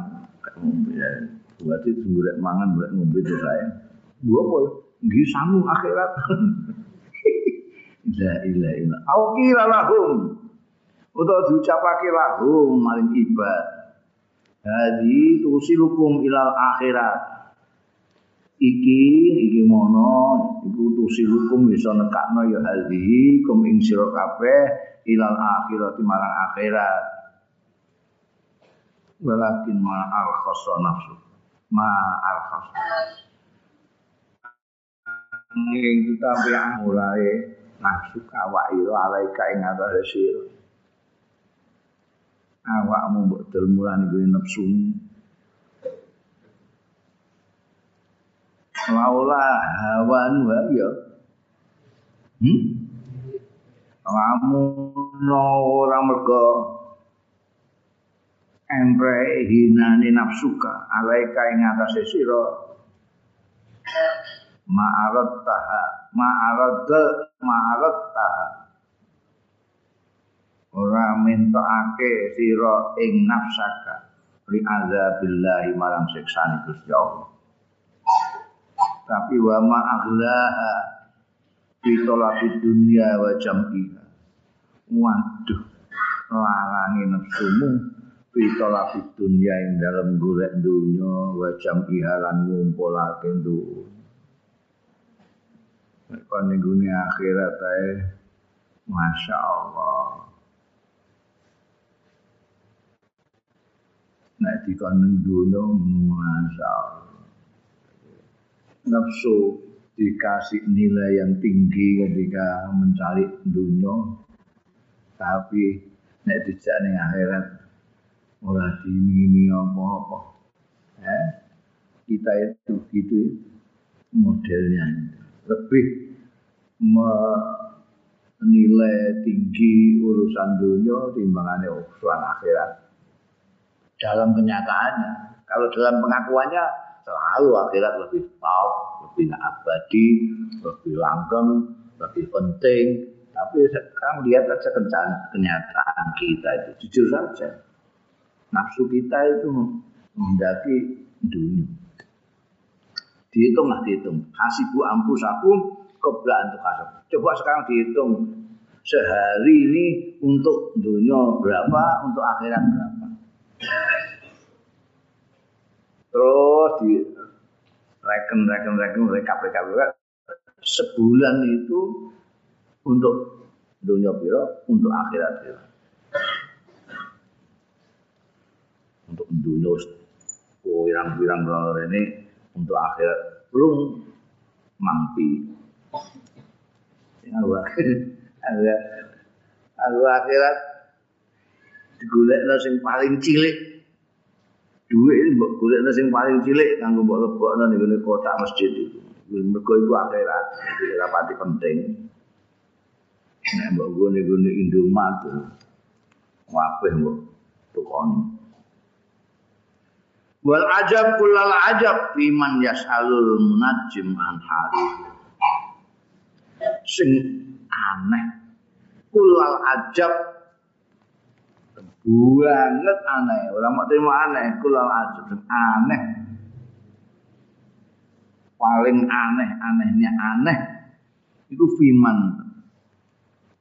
berarti golek mangan golek ngombe itu saya. Gua apa nggih sangu akhirat. La ilaha illa au qila lahum. Utawa diucapake lahum maring ibad Hadi tusilukum ilal akhirat. iki iki mono iku tusi hukum bisa nekakno ya hadhi kum ing sira kabeh ilal akhirat marang akhirat. Walakin ma al khassa nafsu. Ma al khassa ing kita mulai nafsu kawak ira alaika ing atase sira awakmu mbok delmulan iku nafsu laula hawan wa ya. Hmm? Kamu no ora mergo empre hinane nafsuka alaika ing atase sira. Ma'arat taha ma'arat ma'arat taha ora mentokake sira ing nafsaka li azabillahi marang siksane Gusti Allah. Tapi wa ma aghlaha talabi dunya wa jam'iha. Waduh larangi nafsumu fi talabi dunya ing dalam golek dunya wa jam'iha lan ngumpulake dunya kon ning akhirat ae Masya Allah. Nek dikon Masya Allah. nafsu dikasih nilai yang tinggi ketika mencari dunia tapi nek dijak ning akhirat ora dimingi apa-apa. Eh kita itu gitu modelnya. Lebih menilai tinggi urusan dunia timbangannya urusan akhirat dalam kenyataannya kalau dalam pengakuannya selalu akhirat lebih top, lebih abadi, lebih langgeng, lebih penting. Tapi sekarang lihat saja kenyataan kita itu, jujur saja. Nafsu kita itu mendaki dunia. Dihitung lah dihitung. Hasibu ampus aku, kebla untuk kasar. Coba sekarang dihitung sehari ini untuk dunia berapa, untuk akhirat berapa. Terus di reken reken reken rekap rekap rekap sebulan itu untuk dunia biro untuk akhirat biro untuk dunia wirang biro ini untuk akhirat. Belum mampi. Aku akhirat. Akhirat digulek sing paling cilik duit ini mbok golek sing paling cilik kanggo mbok lebokno ning ngene kotak masjid itu. Mergo iku akhirat, ora pati penting. Nek mbok gone-gone Indomaret wabeh mbok tukoni. Wal ajab kullal ajab fiman yasalul munajjim an hari. Sing aneh kullal ajab banget aneh. Orang mau terima aneh, kulal ajab aneh. Paling aneh, anehnya aneh. Itu fiman.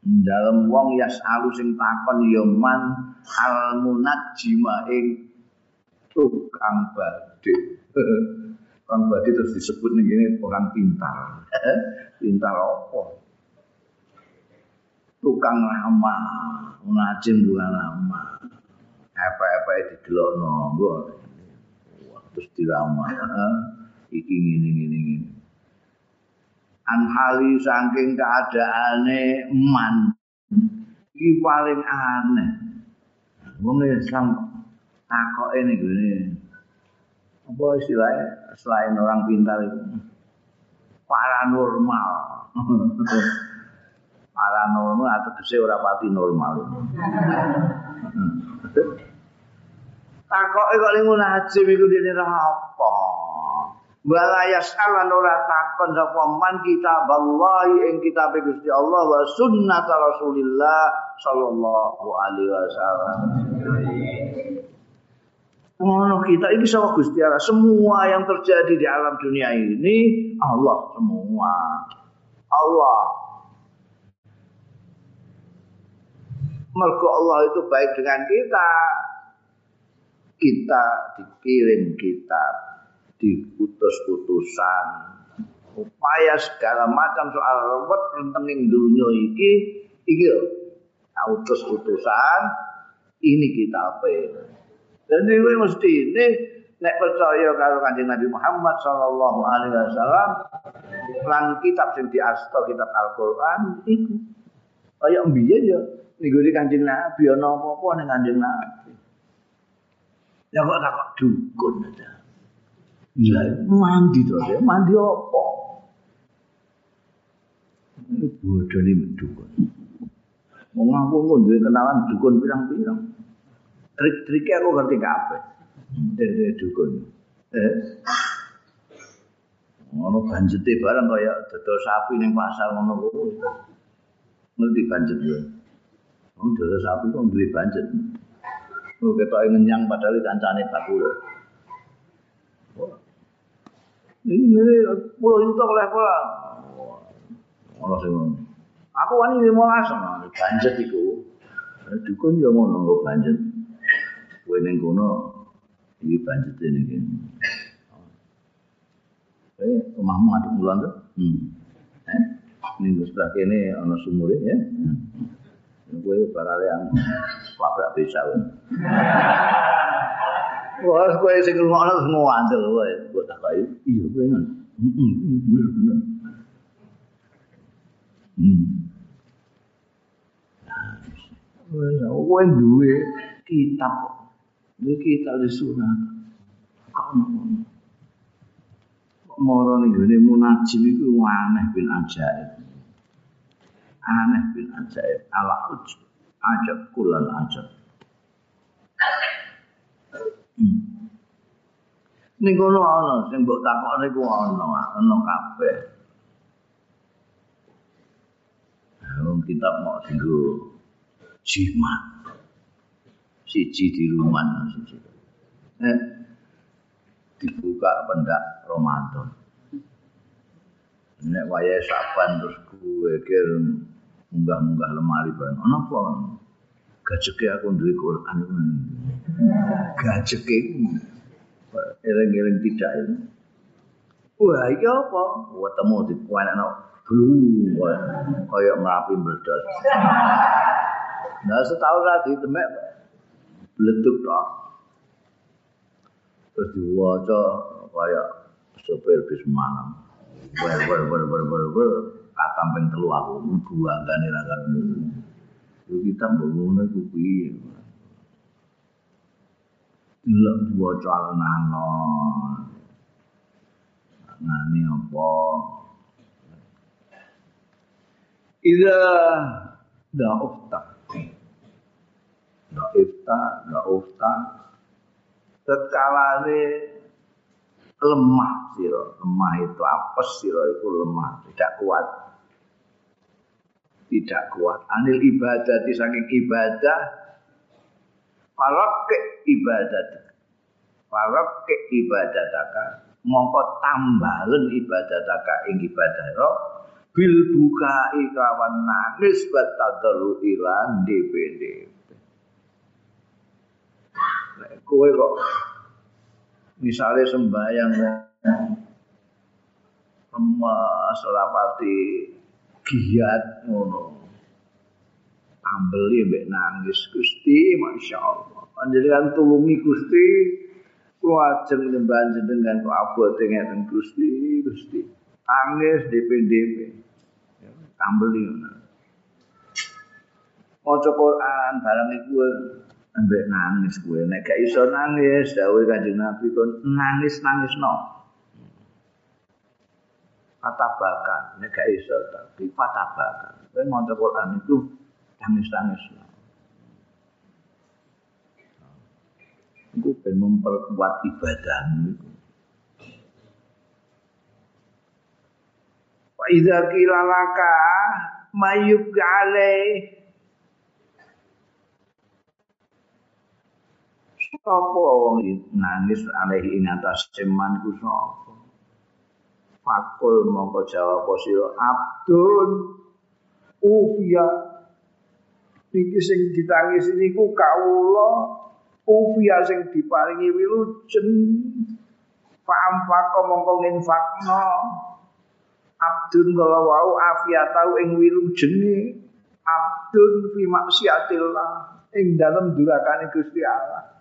Dalam wong yas alu sing takon yoman al munajjima ing tukang badhe. Tukang badhe terus disebut gini orang pintar. pintar apa? Tukang lama, munajim tukang lama. apa-apa di delok nonggo terus diramah. Iki ngene ngene ngene. Anhali saking keadaane man iki paling aneh. Wong Islam takoke ning gone apa istilahnya? Selain orang pintar itu paranormal paranormal atau kese ora pati normal Takoke kok ning najim iku dene apa? Wala yas'alan ora takon sapa man kita ballahi ing kitab Gusti Allah wa sunnat Rasulillah sallallahu alaihi wasallam. Ngono kita ini sama Gusti Allah. Semua yang terjadi di alam dunia ini Allah semua. Allah. Mergo Allah itu baik dengan kita. kita dikirim kitab diutus-utusan upaya segala macam soal ruwet rentenging dunia iki. Iki utus utusan ini kita apa jadi gue mesti ini nek percaya karo kanjeng Nabi Muhammad sallallahu alaihi wasallam lan kitab sing diasta kitab Al-Qur'an iku. Kaya mbiyen ya minggu kanjeng Nabi ana apa-apa ning kanjeng Nabi ya kok tak kok dukun aja iya mandi to ya mandi apa bodoh ini dukun Wong aku pun duwe kenalan dukun pirang-pirang. Trik-triknya aku ngerti kabeh. Dari dukun. Eh. Ngono banjete barang kaya dodol sapi ning pasar ngono kuwi. Ngerti banjet ya. Wong dodol sapi kok duwe banjet. Oh ketoke ngenyang padahal kancane 40. Ini pulau juta oleh pola. Ono sing Aku wani lima langsung, banjet iku. Dukun ya ngono nggak banjet. Kowe ning kono iki banjet kan. Eh, omahmu aduk mulan tuh. Hmm. Eh, ini sebelah kene ana sumur ya. Kowe bakal yang labrak bisa. Wah, kowe sing ngono semua andel wae. Kok tak kaya iya kowe ngono. Bener bener. Hmm. Kowe duwe kitab. Duwe kitab di sunat. Kono. Moro ning gone munajim iku aneh bin ajaib. Aneh bin ajaib. Ala uj. Ajab kulal ajab. Hmm. Ning kono ana sing mbok takokne ku ana, ana kabeh. Wong kitab mau tinggal jimat. Siji di rumah siji. Eh, dibuka pendak Ramadan. Nek wayahe saban terus gue kir munggah-munggah lemari bareng. Ono apa? Gajeke aku duwe Quran. Gajeke eleng-eleng tidak itu. Wah, iya apa? Wah, temu di kuanak blue kaya merapi meledos. Nah setahun lagi temek bleduk tok. Terus diwaca kaya sopir bis malam. Wer wer wer wer wer wer katam ping telu aku buangane ra. Yo kita ngono iku piye. Lek diwaca. Nani apa? Ida da'ufta. Da'ufta, da'ufta. Tekalane lemah sira. Lemah itu apes sira itu lemah, tidak kuat. Tidak kuat. Anil ibadah di saking ibadah Farake ibadat. Farake ibadataka. Mongko tambalen ibadataka ing ibadah roh bil buka ikawan nangis batadalu ilan DPD. Kowe kok misalnya sembahyang emas rapati giat ngono. Ambeli mbek nangis Gusti masyaallah. Panjenengan tulungi Gusti kula ajeng nyembah jenengan kok abote ngeten Gusti Gusti. Nangis DPDP. Tambeli ngono. Maca Quran barang iku ambek nangis kowe nek gak iso nangis dawuh Kanjeng Nabi kon nangis-nangisno. Fatabakan nek gak iso tapi fatabakan. Kowe maca Quran itu nangis-nangisno. Iku ben memperkuat ibadahmu. Wa idza qila laka mayyub alaih wong nangis alaihi ing atas ceman ku sapa? Fakul mongko jawab sira Abdun Ufia. Iki sing ditangis niku kawula. Ufia sing diparingi wilujen Fa'am fako mongko nginfakno abdun kala wau afiatau ing wilujenge. Abdun fi maksiatillah. Ing dalem durakane Gusti Allah.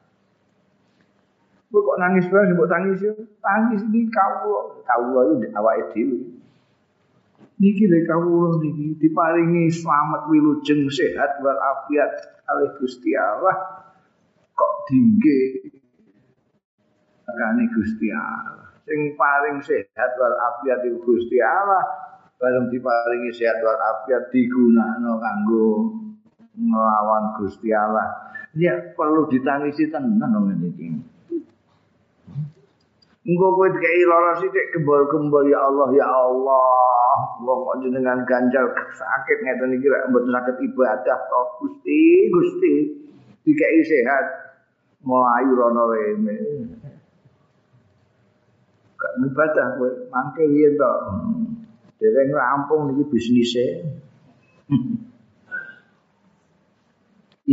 Kowe kok nangis wae mbok tangis yo. Tangis iki kawula, kawula iki awake dhewe. Niki lek kawula niki diparingi slamet wilujeng sehat wal afiat kalih Gusti Allah kok dingge kane Gusti Allah. Sing paling sehat wal afiat iku Gusti Allah. Bareng diparingi sehat wal afiat digunakno kanggo nglawan Gusti Allah. Ya perlu ditangisi tenan dong ini. Engko kowe dikai lara sithik gembor-gembor ya Allah ya Allah. Wong kok jenengan ganjal sakit ngeten iki rek mboten saged ibadah to Gusti, Gusti. Dikai sehat. Melayu rono rene. Gak ibadah kowe mangke riyen to. Dereng rampung iki bisnise.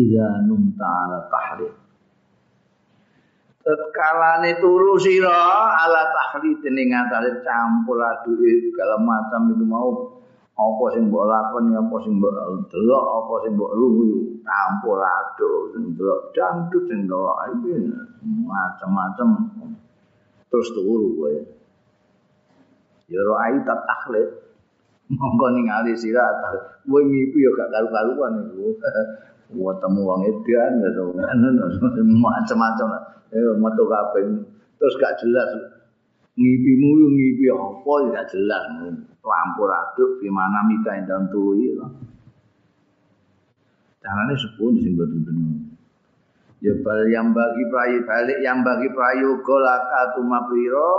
Iza numta ala tahrir. Tetkalane turu sira ala tahlid ning ngatasé campur aduk segala macam iku mau. Apa sing mbok lakoni apa sing mbok delok apa sing mbok luwu campur aduk sing delok dangdut sing delok iki macam-macam. Terus turu kowe. Ya ro ai tak tahlid monggo ningali sira kowe ngipi ya gak karu-karuan iku Wah temu wong edan macam-macam. Eh, metu kabeh. Terus gak jelas ngipimu yo ngipi apa gak jelas campur aduk di mana mika ing dalam carane sepun sing boten bener. Ya bal yang bagi prayu balik yang bagi prayoga laka tumapiro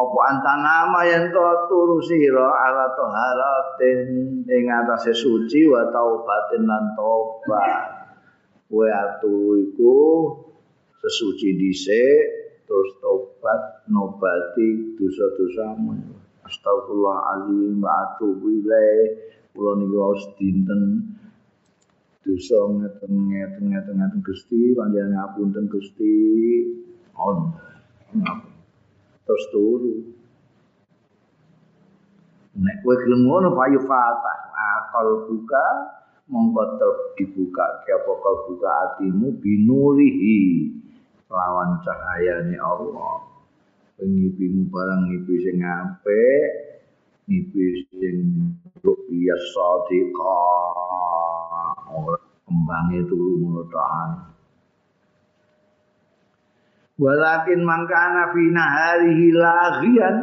apa antana yen to turu sira ala taharatin ing atase suci wa taubatin lan tobat kowe atu iku sesuci dhisik terus tobat nobati dosa-dosamu. Astagfirullahalazim wa atubu ilaih. Kula niki wis dinten dosa ngeten ngeten ngeten ngeten Gusti panjenengan ngapunten Gusti. On terus turu nek kowe gelem ngono payu fatah akal buka mongko dibuka ke apa buka atimu binurihi lawan cahayane Allah. Pengipimu barang ngipi sing apik, ngipi sing rupiah sadika. Ora kembange turu ngono Walakin mangkana fi naharihi laghian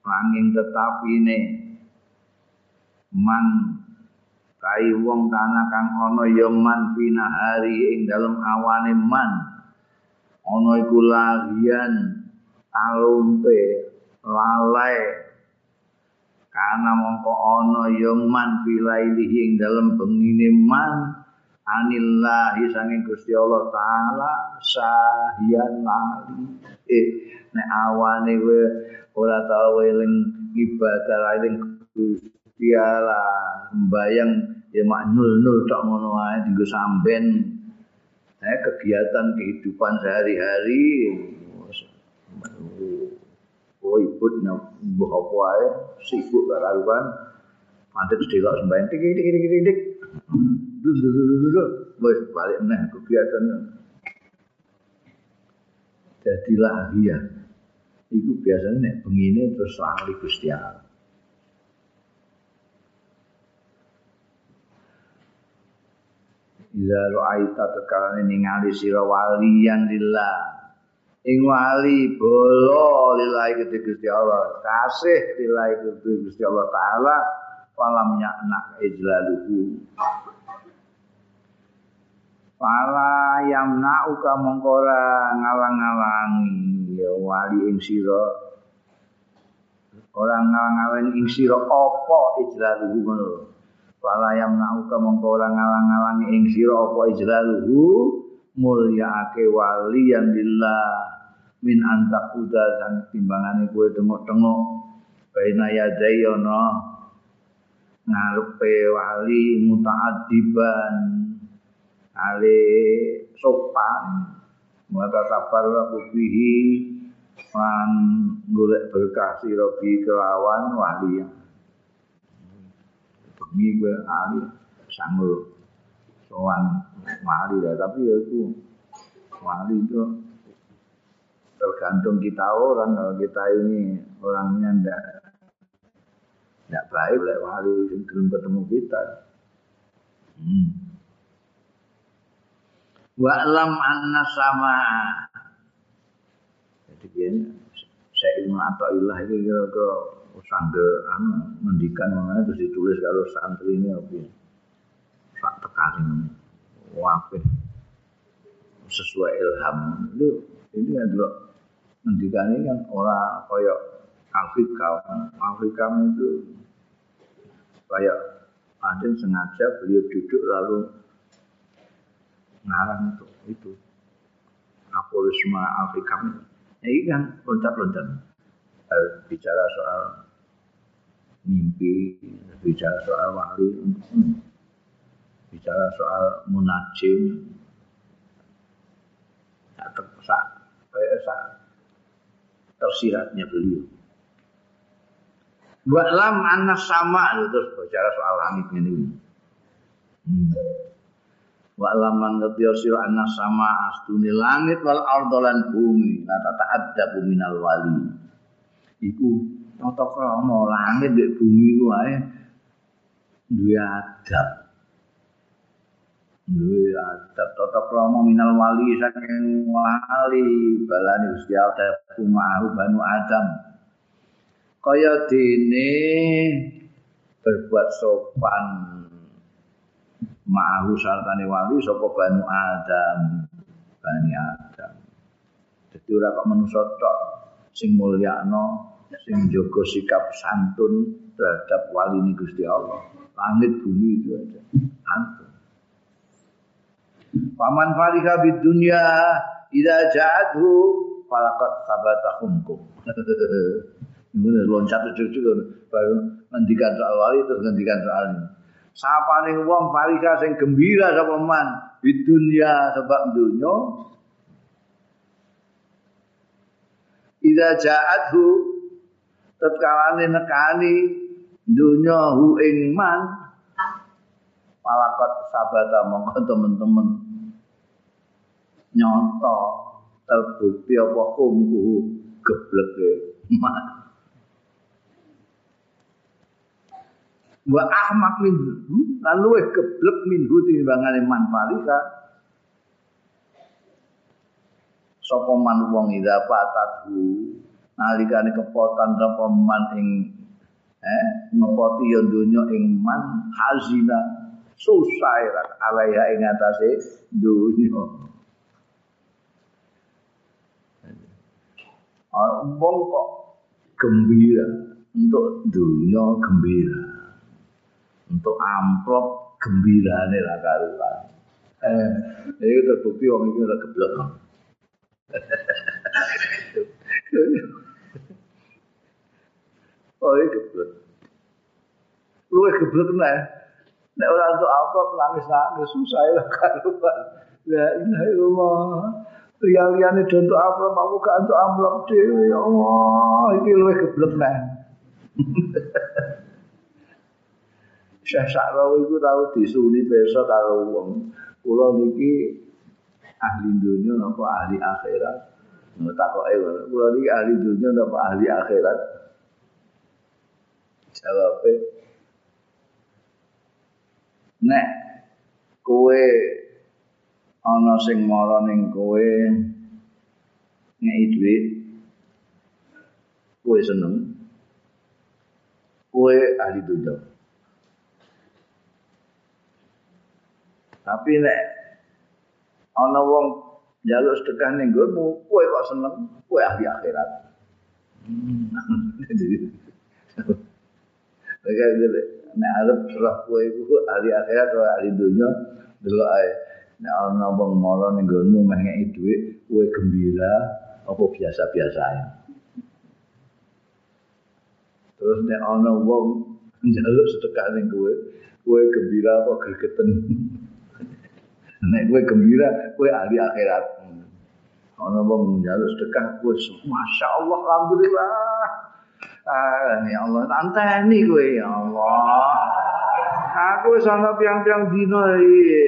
angin tetapi ne man kai wong kana kang ana ya man fina hari ing dalem awane man. Ana iku lagian alumpe lalai. Kana mongko ana ya man filaili ing dalem bengine man anillahi sanging Gusti Allah taala sahian lali. Eh nek awane we ora tau eling ibadah eling Gusti Allah. Mbayang ya mak nul tok ngono ae dienggo samben. Eh kegiatan kehidupan sehari-hari. Oh ibu buah apa ae sibuk gak karuan. Mantet delok sembahyang tik tik tik tik tik wis jadilah dia itu biasanya nek bengine terus Gusti Allah tekalane ningali sira waliyan lillah. Ing wali bolo lillahi kedhe Gusti Allah. Kasih lillahi kedhe Gusti Allah taala falam yakna ijlaluhu. Fala yamna'uka mongkora ngalang-alangi. Ya wali ing sira. Orang ngalang-alangi ing sira apa ijlaluhu ngono. Fala yamna'uka mongko ora ngalang-alangi ing sira apa ijlaluhu. Mulyaake waliyan lillah. Min antak uda sang timbangane kowe tengok-tengok. Baina yadai ana ngarepe wali mutaaddiban ale sopan mata tabar bihi lan golek berkah sira kelawan wali. Bengi gue ali sanggul sowan wali lah. Tapi ya itu wali itu tergantung kita orang. Kalau kita ini orangnya ndak ndak baik oleh wali belum ketemu kita. Hmm. Wa'lam anna sama. Jadi gini saya ilmu atau ilah itu kira-kira sangger anu ngendikan mana terus ditulis kalau santri ini apa sak tekanin wape sesuai ilham. Itu ini adalah ngendikan ini kan orang koyok Afrika. Afrika itu kayak ada sengaja beliau duduk lalu ngarang itu itu aporisme Afrika ini kan loncat-loncat bicara soal mimpi, bicara soal wali, bicara soal munajim, tak terpesak, kayak tersiratnya beliau. lam anas sama terus bicara soal langit ini. Hmm. Lam man ngerti sira anas sama astuni langit wal ardolan bumi la ta'addabu minal wali. Iku tata krama langit nek bumi ku wae duwe adab. Duwe adab tata krama minal wali saking wali balane Gusti Allah kumahu banu Adam. Kaya dene berbuat sopan ma'ahu sartane wali sapa banu Adam. Bani Adam. Jadi ora kok manusa tok sing mulyakno sing jaga sikap santun terhadap wali ini Gusti Allah. Langit bumi itu aja. Santun. Paman farika bid dunya idza ja'adhu falaqad sabata humkum. Ini loncat cucu baru ngendikan soal wali terus ngendikan soal ini. Sapa ning wong farika sing gembira sapa man bid dunya sebab dunya Ida ja'adhu tetkalane nekani dunya hu ing man. Palakot sabata mongko teman-teman. Nyoto terbukti apa kumku gebleke man wa ahmak min lalu eh geblek min hu timbangane man palika sapa man wong ida patatu nalikane kepotan sapa man ing eh ngepoti yo donya ing man hazina. Susah ira alaya ing atase donya. Ah, wong kok gembira? Untuk dunia gembira untuk amplop gembirane lah karuan eh itu terbukti wong iki ora geblek Oh iya geblek. Lu geblek nih. Nek orang tuh apa nangis nangis susah ya kan. Ya ilaha illallah. Lian-liane do untuk apa mau gak untuk amplop dhewe ya Allah. Iki luwih geblek nih. Syekh Sa'rawi iku tau disuni besok karo wong. Kula niki ahli dunia napa ahli akhirat. Takoke kula niki ahli dunia napa ahli akhirat. jawabe nek kowe ana sing mara ning kowe ngeki dhuwit kowe seneng kowe ahli dunya tapi nek ana wong njaluk sedekah ning nggonmu kowe kok seneng kowe ahli akhirat Mereka gitu, nek arep roh kowe iku ahli akhirat atau ahli dunya delok ae. Nek ana wong mara ning nggonmu meh ngeki dhuwit, kowe gembira apa biasa-biasa ae. Terus nek ana wong njaluk sedekah ning kowe, kowe gembira apa gregeten. nek kowe gembira, kowe ahli akhirat. Ana wong njaluk sedekah wis masyaallah alhamdulillah. Ah ya Allah tanteni kowe ya Allah. Aku wis ana piang-piang dina iki.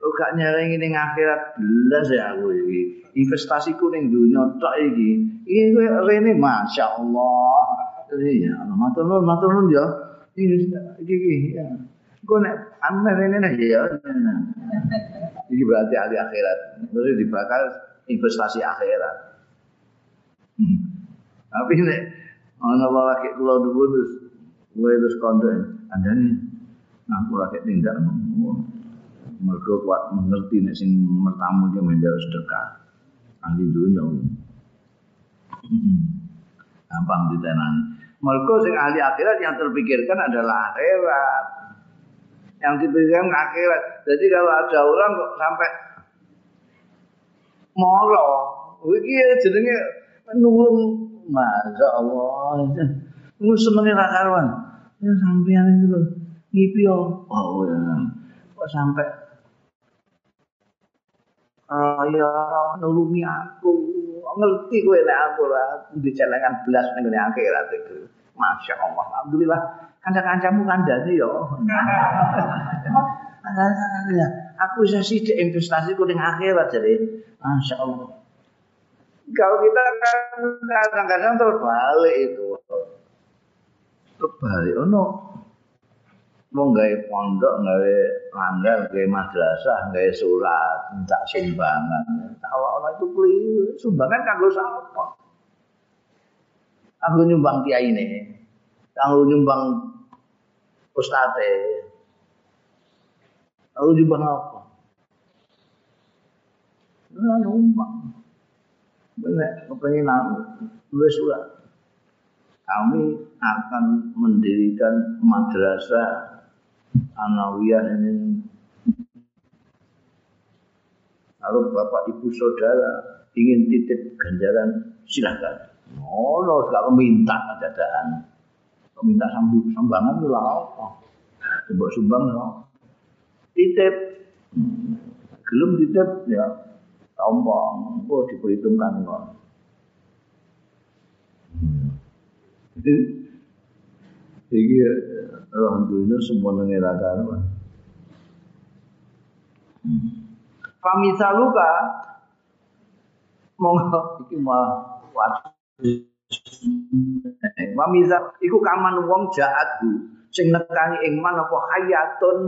Ora nyelengi ning akhirat belas ya aku iki. Investasiku ning dunya tok iki. Iki kowe rene masyaallah. Iya, matur nuwun, matur nuwun ya. Iki iki ya. Kok nek ame rene ya. Iki berarti ahli akhirat. Terus dibakar investasi akhirat. Hmm. Tapi nek ana lagi kula dhuwur terus kowe terus kondo andane aku lagi tindak mergo kuat mengerti nek sing mertamu iki menjadi sedekah ahli dunia. Gampang ditenani. Mergo sing ahli akhirat yang terpikirkan adalah akhirat. Yang dipikirkan akhirat. Jadi kalau ada orang kok sampai moro. Iki jenenge nulung Masya Allah. Ngus semene ra karuan. Ya sampean itu lho. Ngipi. Oh ya. Kok sampai Oh ya nulungi aku. Ngerti kowe nek aku lah dicelengan belas ning akhirat itu. Masya Allah. Alhamdulillah. Kanca-kancamu kandane yo. aku bisa sih investasi kuning akhirat jadi masya Allah. Kalau kita kan kadang-kadang terbalik itu. Terbalik. Oh no mau nggak pondok nggak langgar nggak madrasah nggak surat minta sumbangan. Kalau orang itu keliru. Sumbangan kanggo siapa kanggo nyumbang kiai ini kanggo nyumbang ustadz Lalu jubah apa? Nah, numpang. Benar, kepengen aku tulis surat. Kami akan mendirikan madrasah Anawiyah ini. Kalau bapak ibu saudara ingin titip ganjaran silahkan. Oh, lo gak minta dadaan. Minta sambangan itu lah apa? Coba sumbang loh titip. Gelum titip ya. Tombong oh diperhitungkan kok. Iki roh dunia semua nengirakan. Pamisa luka monggo. Iki malah wat. Pamisa iku kaman wong jaat sing nekani ing man apa hayatun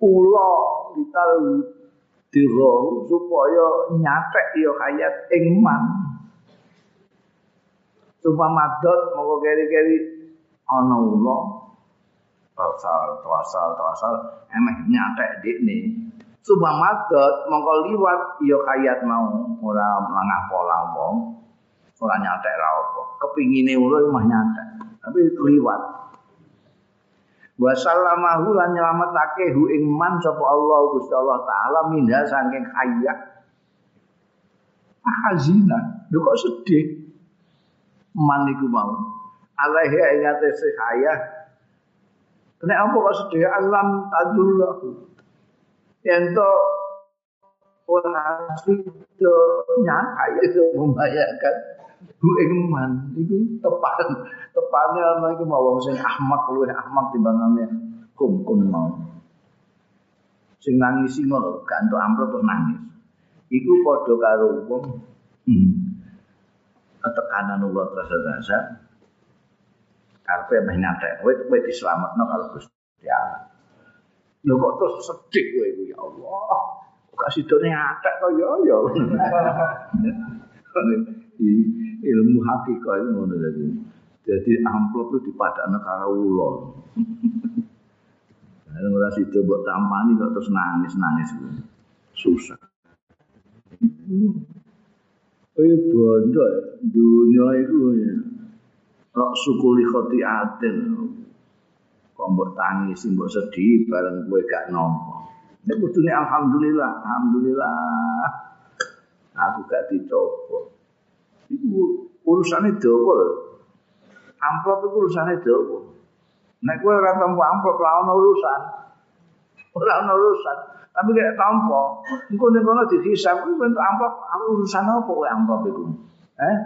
Ula dital dira supaya nyatek ya hayat ing man. Supaya madot mongko keri-keri ana ula tasal tasal tasal emeh nyatek dikne. Supaya madot mongko liwat ya hayat mau ora langah pola wong. Ora nyatek ra apa. Kepingine ula mah nyatek. Tapi liwat. wa sallamahu lan nyelametake hu ing man sapa Allah Gusti Allah taala minha saking hayya ahazina lho kok sedih man iku mau alaihi ing atase apa kok sedih alam tadullahu yen to ora sido nyang itu membahayakan bu ing man iku tepan tepane ana iku mau wong sing ahmak luwih ahmak timbangane kumkun mau. Sing nangis sing ngono gak entuk amplop terus nangis. Iku padha karo wong hmm, ketekanan Allah terasa-terasa karepe meh nyatek kowe kowe dislametno karo Gusti Allah. Lho kok terus sedih kowe iku ya Allah. Kok sidone atek to ya ya. ilmu hakikat itu ngono dadi. Jadi amplop itu dipadakno karo ulo. Nek ora sida mbok tampani kok terus nangis-nangis. Susah. Kaya bondo dunia itu ya. Rok sukuli khotiatin. Kok tangis, mbok sedih bareng kowe gak nampa. Nek kudune alhamdulillah, alhamdulillah. Aku gak dicoba. Iku urusane dawa amplop itu urusannya jauh. Nek kowe ora tampa amplop ora ono urusan. Ora ono urusan. Tapi kayak tampa, engko ning kono dihisab kuwi amplop urusan apa kowe amplop iku? Eh?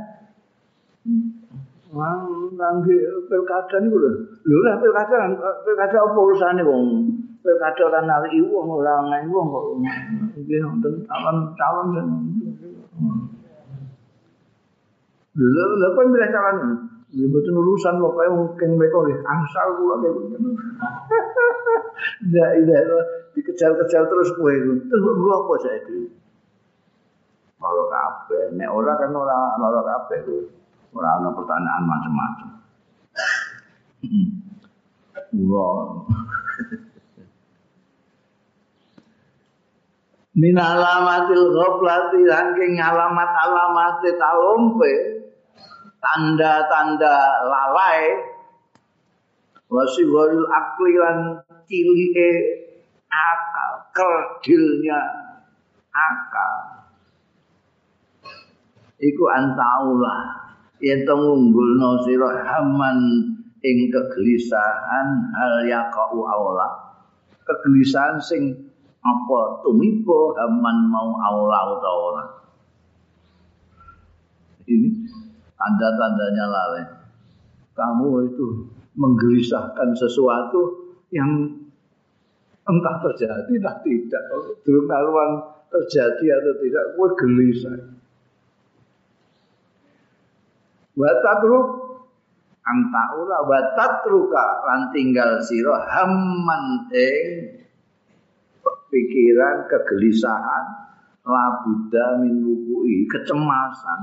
Ngangge pilkada niku lho. Lho lah pilkada, pilkada apa urusane wong? Pilkada kan nari wong ora ngai wong kok. Iki wonten calon-calon Lho, lho kok milih calon? Ya betul urusan pokoknya mungkin mereka oleh angsal kula gitu. Tidak, tidak, dikejar-kejar terus kue itu. Terus gua apa saya itu? Loro kabeh, nek ora kan ora loro kabeh kuwi. Ora ana pertanyaan macam-macam. Kula. Min alamatil ghaflati saking alamat-alamate talompe tanda-tanda lalai wasiwaril akli lan cilike akal kerdilnya akal. Iku antaula yen to ngunggulno sira haman ing kegelisahan hal yaqau aula kegelisahan sing apa tumiba haman mau aula utawa ini tanda-tandanya lalai. Kamu itu menggelisahkan sesuatu yang entah terjadi entah tidak. Durung karuan terjadi atau tidak, gue gelisah. Watatru antaula watatruka lan tinggal sira hamman ing pikiran kegelisahan labuda min wukui kecemasan.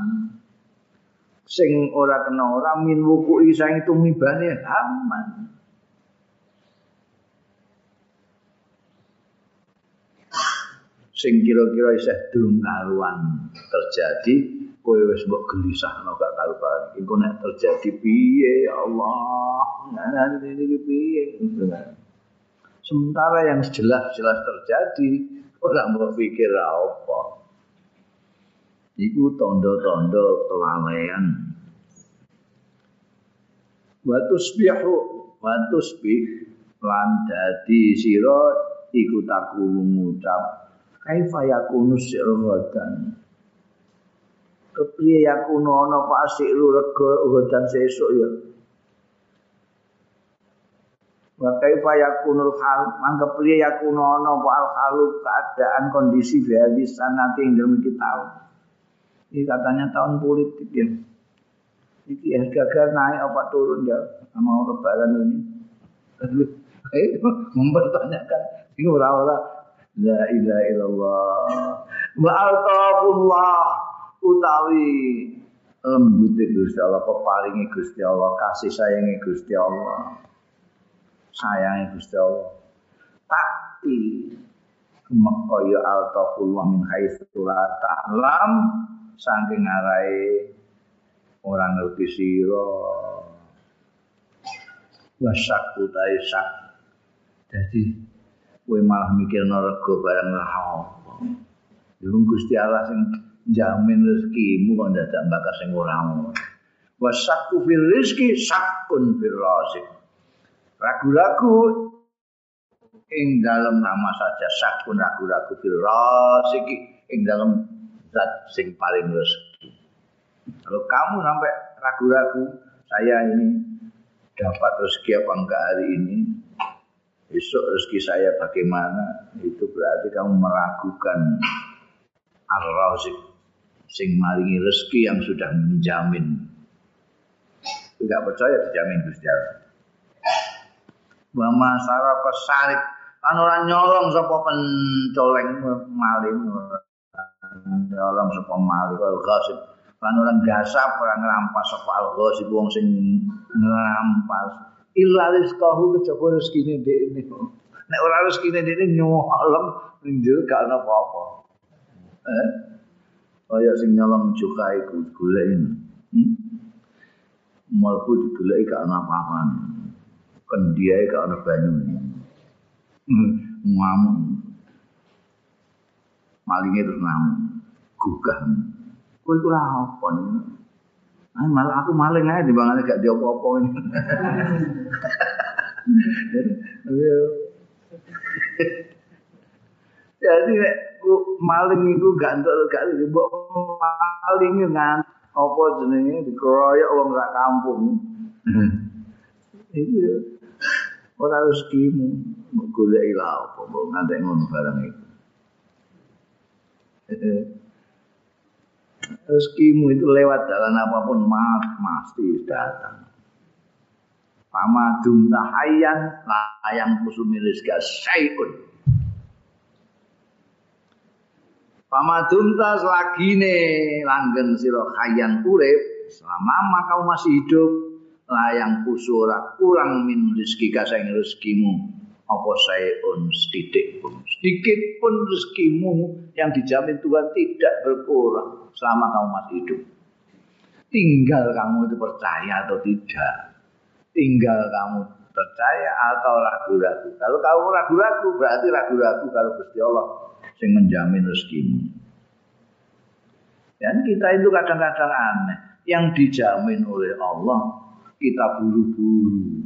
Sing ora kena ora min wuku isang itu mibane aman sing kira-kira isih durung karuan terjadi kowe wis mbok gelisahno gak karu-karuan iku nek terjadi piye? Ya Allah. Ngene iki piye? Sementara yang jelas-jelas terjadi ora mbok pikir apa? Iku tondo-tondo kelalaian. Wa tusbihu wa tusbih lan dadi sira iku takulu ngucap kaifa yakunu sirrodan kepriye yakunu ana apa asiru rega udan sesuk ya. Wa kaifa yakunul hal mangke priye yakunu ana apa al halu keadaan kondisi fi sanati ing dalem kita Ini katanya tahun politik ya. Ini harga naik apa turun ya. Sama lebaran ini. Eh, mempertanyakan. Ini orang-orang la ilaha illallah. Wa altafullah utawi lembute Gusti Allah peparingi Gusti Allah kasih sayangi Gusti Allah. Sayangi Gusti Allah. Tapi kaya altafullah min haitsu la ta'lam saking ngarai orang ngerti siro wasak utai sak. Jadi kue malah mikir norego barang lah apa Gusti Allah sing jamin rezekimu kok dadak bakal sing ora Wasakku fil rizki sakun fil razik. Ragu-ragu ing dalam nama saja sakun ragu-ragu fil razik ing dalam zat sing paling rezeki. Kalau kamu sampai ragu-ragu, saya ini dapat rezeki apa enggak hari ini, besok rezeki saya bagaimana, itu berarti kamu meragukan ar-razik sing maringi rezeki yang sudah menjamin. Tidak percaya dijamin Gusti Allah. Wa masara kesarik kan ora nyolong sapa pencoleng maling nyolong sapa mali kal ghasib lan ora gasap ora ngrampas sapa al ghasib wong sing ngrampas. Illa rizqahu kejaba rezekine dhekne nek ora rezekine dhekne nyolong ning gak ana apa-apa. Eh kaya sing nyolong juga iku goleki hmm? Malku digoleki gak ana apa-apa kendiae gak ana banyu. Hmm. ngamuk. Malingnya terus ngamuk. Gugah. Kowe iku ora apa Nah, malah aku maling aja di bangane gak diopo-opo ini. Jadi nek maling iku gak entuk gak mbok maling ngan apa jenenge dikeroyok wong sak kampung. Iki ora rezekimu mbok golek ila apa mbok ngantek ngono barang itu. Rezekimu itu lewat jalan apa pun mas pasti datang. Pamadum tahayan layang kusumi rizka syai'un. Pamadum ta selagine langgen sira khayan urip selama kamu masih hidup layang kusura kurang min rezeki kasing rezekimu. Apa sayun sedikit pun. Sedikit pun rezekimu yang dijamin Tuhan tidak berkurang selama kamu masih hidup. Tinggal kamu itu percaya atau tidak? Tinggal kamu percaya atau ragu-ragu? Kalau kamu ragu-ragu berarti ragu-ragu kalau Gusti sing menjamin rezekimu. Dan kita itu kadang-kadang aneh. Yang dijamin oleh Allah, kita buru-buru.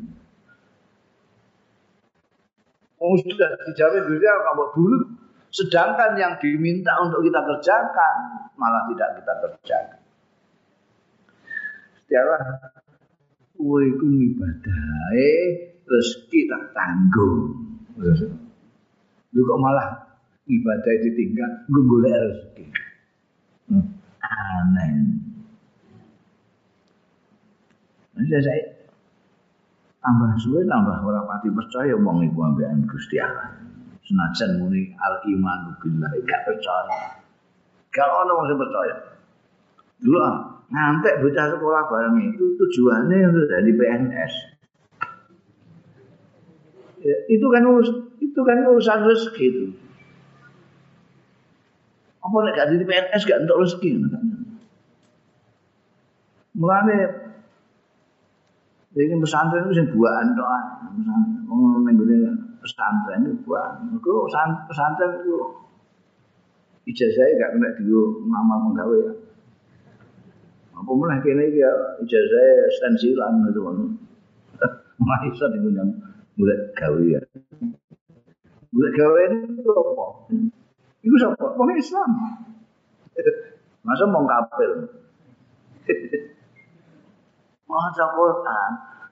Oh, sudah dijamin dunia kamu buru. Sedangkan yang diminta untuk kita kerjakan, malah tidak kita kerjakan. Setiap Wah, itu ibadah, eh, rezeki tak tanggung. Lu kok malah ibadah ditinggal golek rezeki. Hmm. Aneh. Saya, saya tambah suwe tambah ora pati percaya wong iku ambekan Gusti Allah. Senajan muni al iman billah gak percaya. Gak ono sing percaya. Dulu ngantek bocah sekolah bareng itu tujuannya untuk jadi PNS. Ya, itu kan urus, itu kan urusan rezeki itu. Apa nek gak di PNS gak entuk rezeki Mulane ini pesantren itu sing buahan tok. Wong ning pesantren itu buahan. Iku pesantren itu ijazah gak kena digo ngamal penggawe ya. Apa mulai iki ya ijazah stensilan gitu kan. Mulai iso digunyang golek gawe ya. Golek gawe itu apa? Iku sapa? Wong Islam. Masa mau kafir. Maca Quran,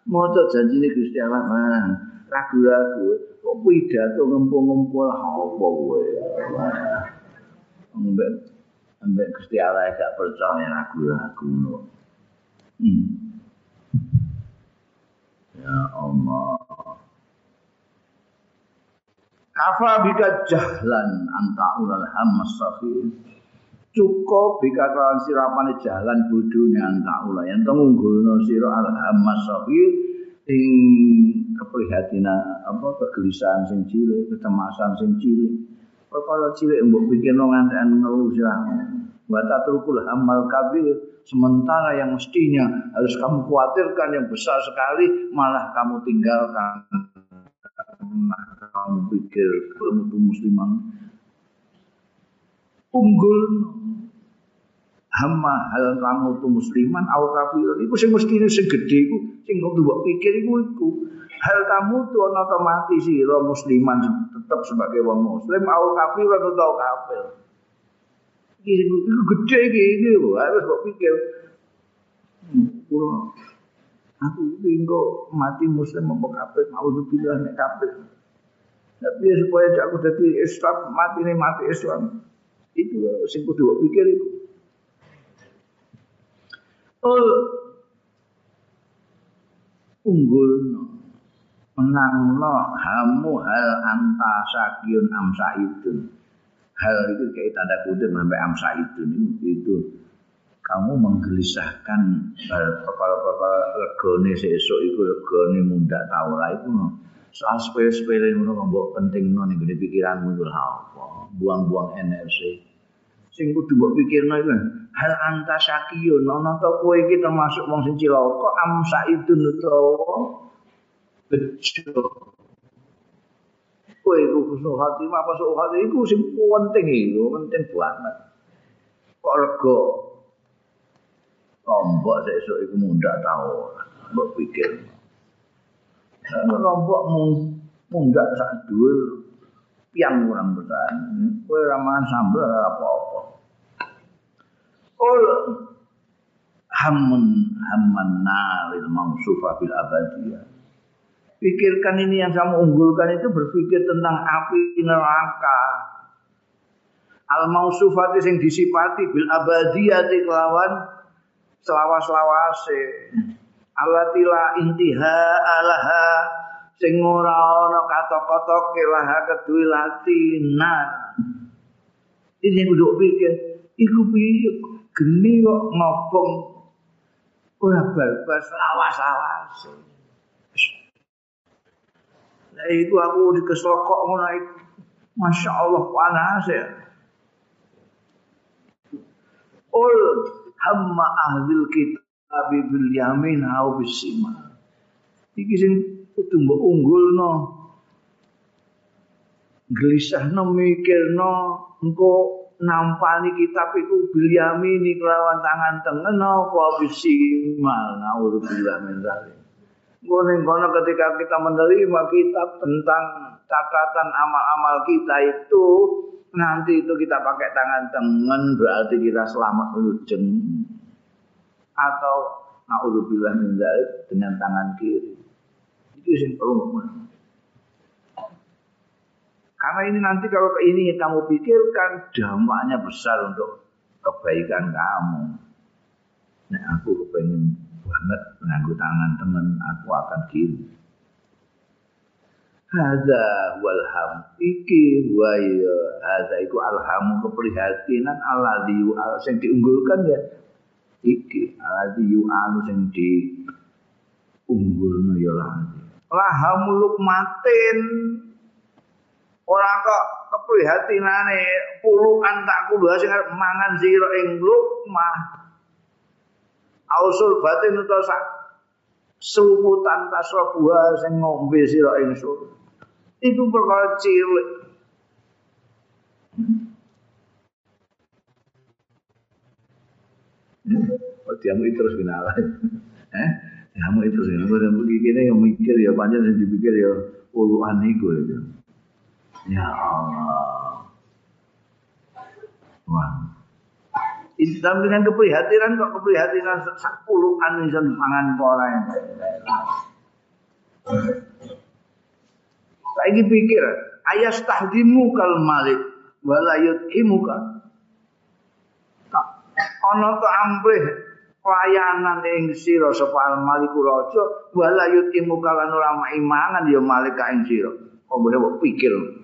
maca janjine Gusti Allah, ragu-ragu, kok pidato ngempul-ngempul apa kowe? Mbek mbek Gusti Allah gak percaya ragu-ragu. Hmm. Ya Allah. Kafa bika jahlan anta ulal hammas safir. Cukup bika kawan sirapane jalan bodone anta ulal yang tengunggulno sira al hammas safir ing keprihatinan apa kegelisahan sing cilik, kecemasan sing cilik. Perkara cilik mbok pikirno ngantek ngeluh. Wa tatrukul hamal kabir sementara yang mestinya harus kamu khawatirkan yang besar sekali malah kamu tinggalkan kaum pikir penutup musliman? Unggul. Hama hal kamu tuh musliman au kafir itu sing mesti sing gedhe iku sing kok tuh pikir itu itu hal kamu tuh otomatis sih lo musliman tetep sebagai wong muslim au kafir? Atau tau kafir itu gedhe iki gitu harus kau pikir. Pulang aku ingin kau mati muslim apa kafir? Mau tuh bilang kafir. Tapi supaya aku jadi Islam mati nih mati Islam. Itu sing kudu pikir itu. Oh unggul menang no hamu hal anta sakyun amsa itu hal itu kayak tanda kutip sampai amsa itu itu kamu menggelisahkan perkara-perkara regone sesuk iku regone mundak tahu lah itu soal sepele-sepele ngono kok mbok penting ning gede pikiranmu itu apa? Buang-buang energi. Sing kudu mbok pikirno iku hal anta syakiyun? Ana to kowe iki termasuk wong sing cilaka am saidun utawa bejo? Kowe iku kusuk hati apa sok hati iku sing penting iku penting banget. Kok rego lombok sesuk iku mundak tau. Mbok pikir Kalau lombok mundak sak dhuwur piang orang bertahan. Kue ramahan sambal apa-apa. Ul hamun hamman naril mausufa bil abadiyah. Pikirkan ini yang kamu unggulkan itu berpikir tentang api neraka. Al mausufati sing disipati bil abadiyati kelawan selawas-lawase. Alatila intiha alaha sing ora ana kata-kata laha kedue latinan. Ini kudu pikir, iku piye geni kok ngobong ora bal-bal lawas-lawas. Nah, itu aku dikeslokok ngono iku. Masya Allah panas ya. Ul hamma ahlil kitab bil yamin hau bisima. Iki sing kudu mbok unggulno. Gelisahno mikirno engko nampani kitab iku bil yamin kelawan tangan tengen apa bisimal. Nauzubillah min zalik. Ning kono ketika kita menerima kitab tentang catatan amal-amal kita itu nanti itu kita pakai tangan tengen berarti kita selamat lujeng atau naudzubillah min dengan tangan kiri. Itu yang perlu Karena ini nanti kalau ini yang kamu pikirkan dampaknya besar untuk kebaikan kamu. Nah, aku kepengen banget menganggu tangan teman aku akan kiri. Hada wal ham iki wa ya hada iku alhamu keprihatinan alladzi al sing diunggulkan ya iki alladzi yu'alu sing di unggulno ya lah. Lahamuluk matin ora kok keprihatinane puluhan tak kudu sing mangan sira ing lukmah. Ausul batin utawa sak sumutan tasrabuha sing ngombe sira ingsun itu perkara cilik Oh, diamu terus binala. eh, diamu terus binala. Gue dan begini yang mikir ya, panjang yang dipikir ya, puluhan itu ya. Ya Allah. Wah. Islam dengan keprihatinan kok keprihatinan sepuluhan bisa mangan pola yang Lagi pikir, ayas tahdimu kal malik walayut imuka. Ono to amplih pelayanan ing sira sapa al maliku raja walayut imuka lan ora imangan ya malik ing sira. Kok pikir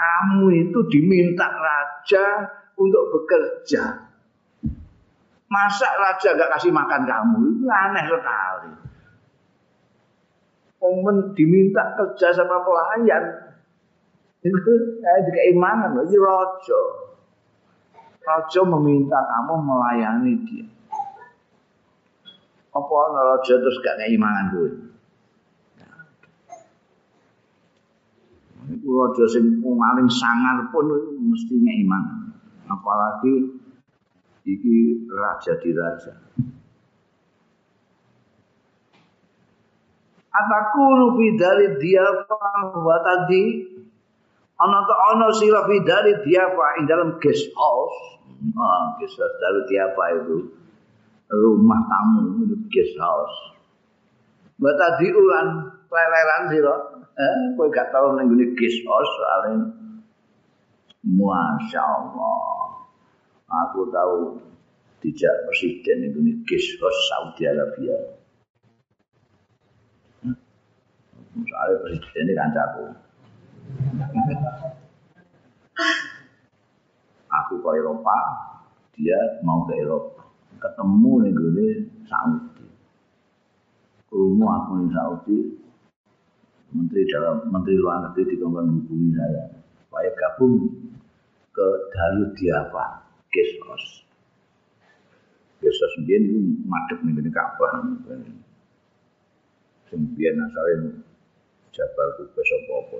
kamu itu diminta raja untuk bekerja. Masa raja gak kasih makan kamu? Itu aneh sekali. Momen diminta kerja sama pelayan. Itu kayak keimanan, itu raja. Raja meminta kamu melayani dia. Apa raja terus gak keimanan gue? Iku raja sing paling sangar pun mestinya iman. Apalagi iki raja di raja. Atakulu fi dari diafa wa tadi ana ta ana sira fi dari diafa ing dalam guest house. Ah, guest house dari diafa itu rumah tamu itu guest house. Wa tadi ulan leleran sira eh kowe gak tau ning ngene kisos soalnya Masya Allah aku tahu dijak presiden itu nih kisos Saudi Arabia soalnya presiden ini kancaku aku ke Eropa dia mau ke Eropa ketemu nih gue Saudi rumah aku nih Saudi Menteri dalam Menteri Luar Negeri dikongkon hubungi saya supaya gabung ke Dalu Diafa Gesos. Gesos biyen itu madhep ning ngene Ka'bah. Sing biyen asale Jabal Kubas apa-apa.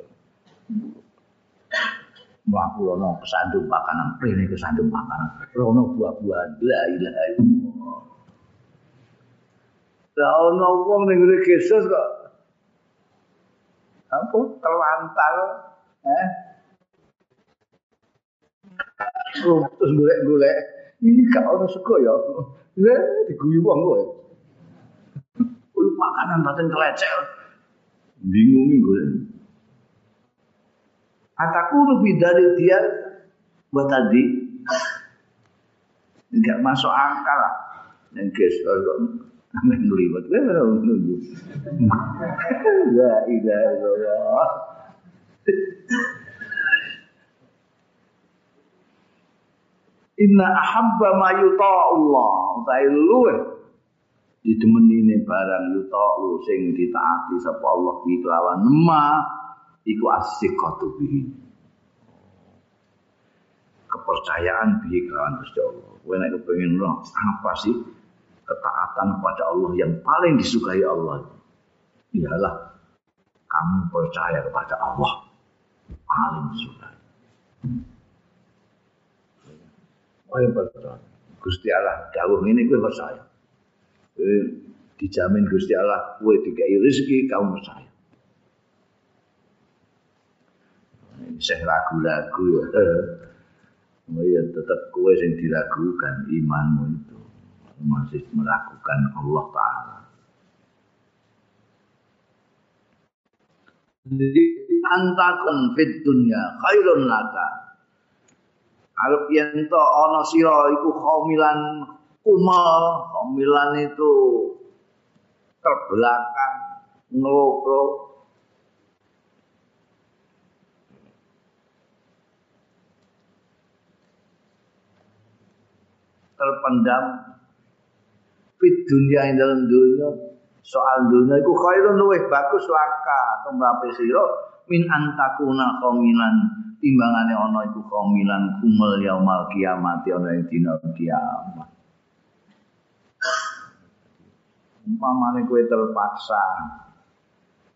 Mlaku rono kesandung makanan, rene kesandung makanan. Rono buah-buahan, la ilaha illallah. Lah ono wong ning ngene Gesos kok apa terlantar eh? Oh, terus golek-golek. Ini gak ono sego ya. Lah diguyu wong kowe Kuwi makanan batin kelecek bingung gue Ataku lebih dari dia buat tadi nggak masuk akal lah yang gue mana nunggu. La ilaha illallah. Inna ahabba ma yuta Allah. Utai luwe. Didemenine barang yuta sing ditaati sapa Allah kuwi kelawan ma iku asiqatu bihi. Kepercayaan bihi kelawan Gusti Allah. Kowe nek kepengin apa sih ketaatan kepada Allah yang paling disukai Allah ialah kamu percaya kepada Allah paling disukai. Oh yang percaya. Gusti Allah dawuh ini gue percaya. Gue dijamin Gusti Allah gue dikai rezeki kamu percaya. Saya ragu-ragu ya. Oh ya tetap kue yang diragukan imanmu itu masih melakukan Allah Ta'ala. Jadi antakun fit dunya khairun laka. Arep yen to ana sira iku khamilan kumal, khamilan itu terbelakang ngelokro terpendam. Fit dunia yang dalam dunia soal dunia itu khairun luwih bagus laka tumrape sira min antakuna qaumilan timbangane ana iku qaumilan kumul yaumul kiamat ana ing dina kiamat. Umpamane kowe terpaksa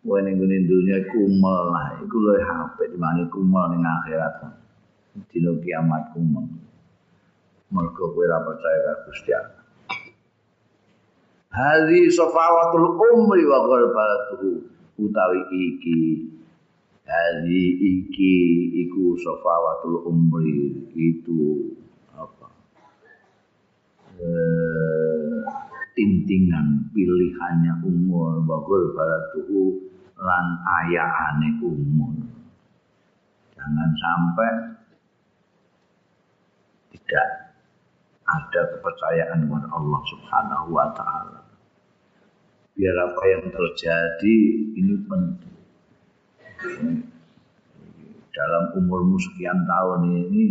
kowe ning dunia kumul lah. Iku luwih apik dibanding kumul ning akhirat. Dina kiamat kumul mergo kowe ora percaya karo Gusti Allah. Hadi sofawatul umri wa gharbalatuhu utawi iki. Hadi iki iku sofawatul umri itu apa? Eh, tintingan pilihannya umur wa gharbalatuhu lan ayahane umur. Jangan sampai tidak ada kepercayaan kepada Allah Subhanahu wa taala biar apa yang terjadi ini penting. Dalam umurmu sekian tahun ini,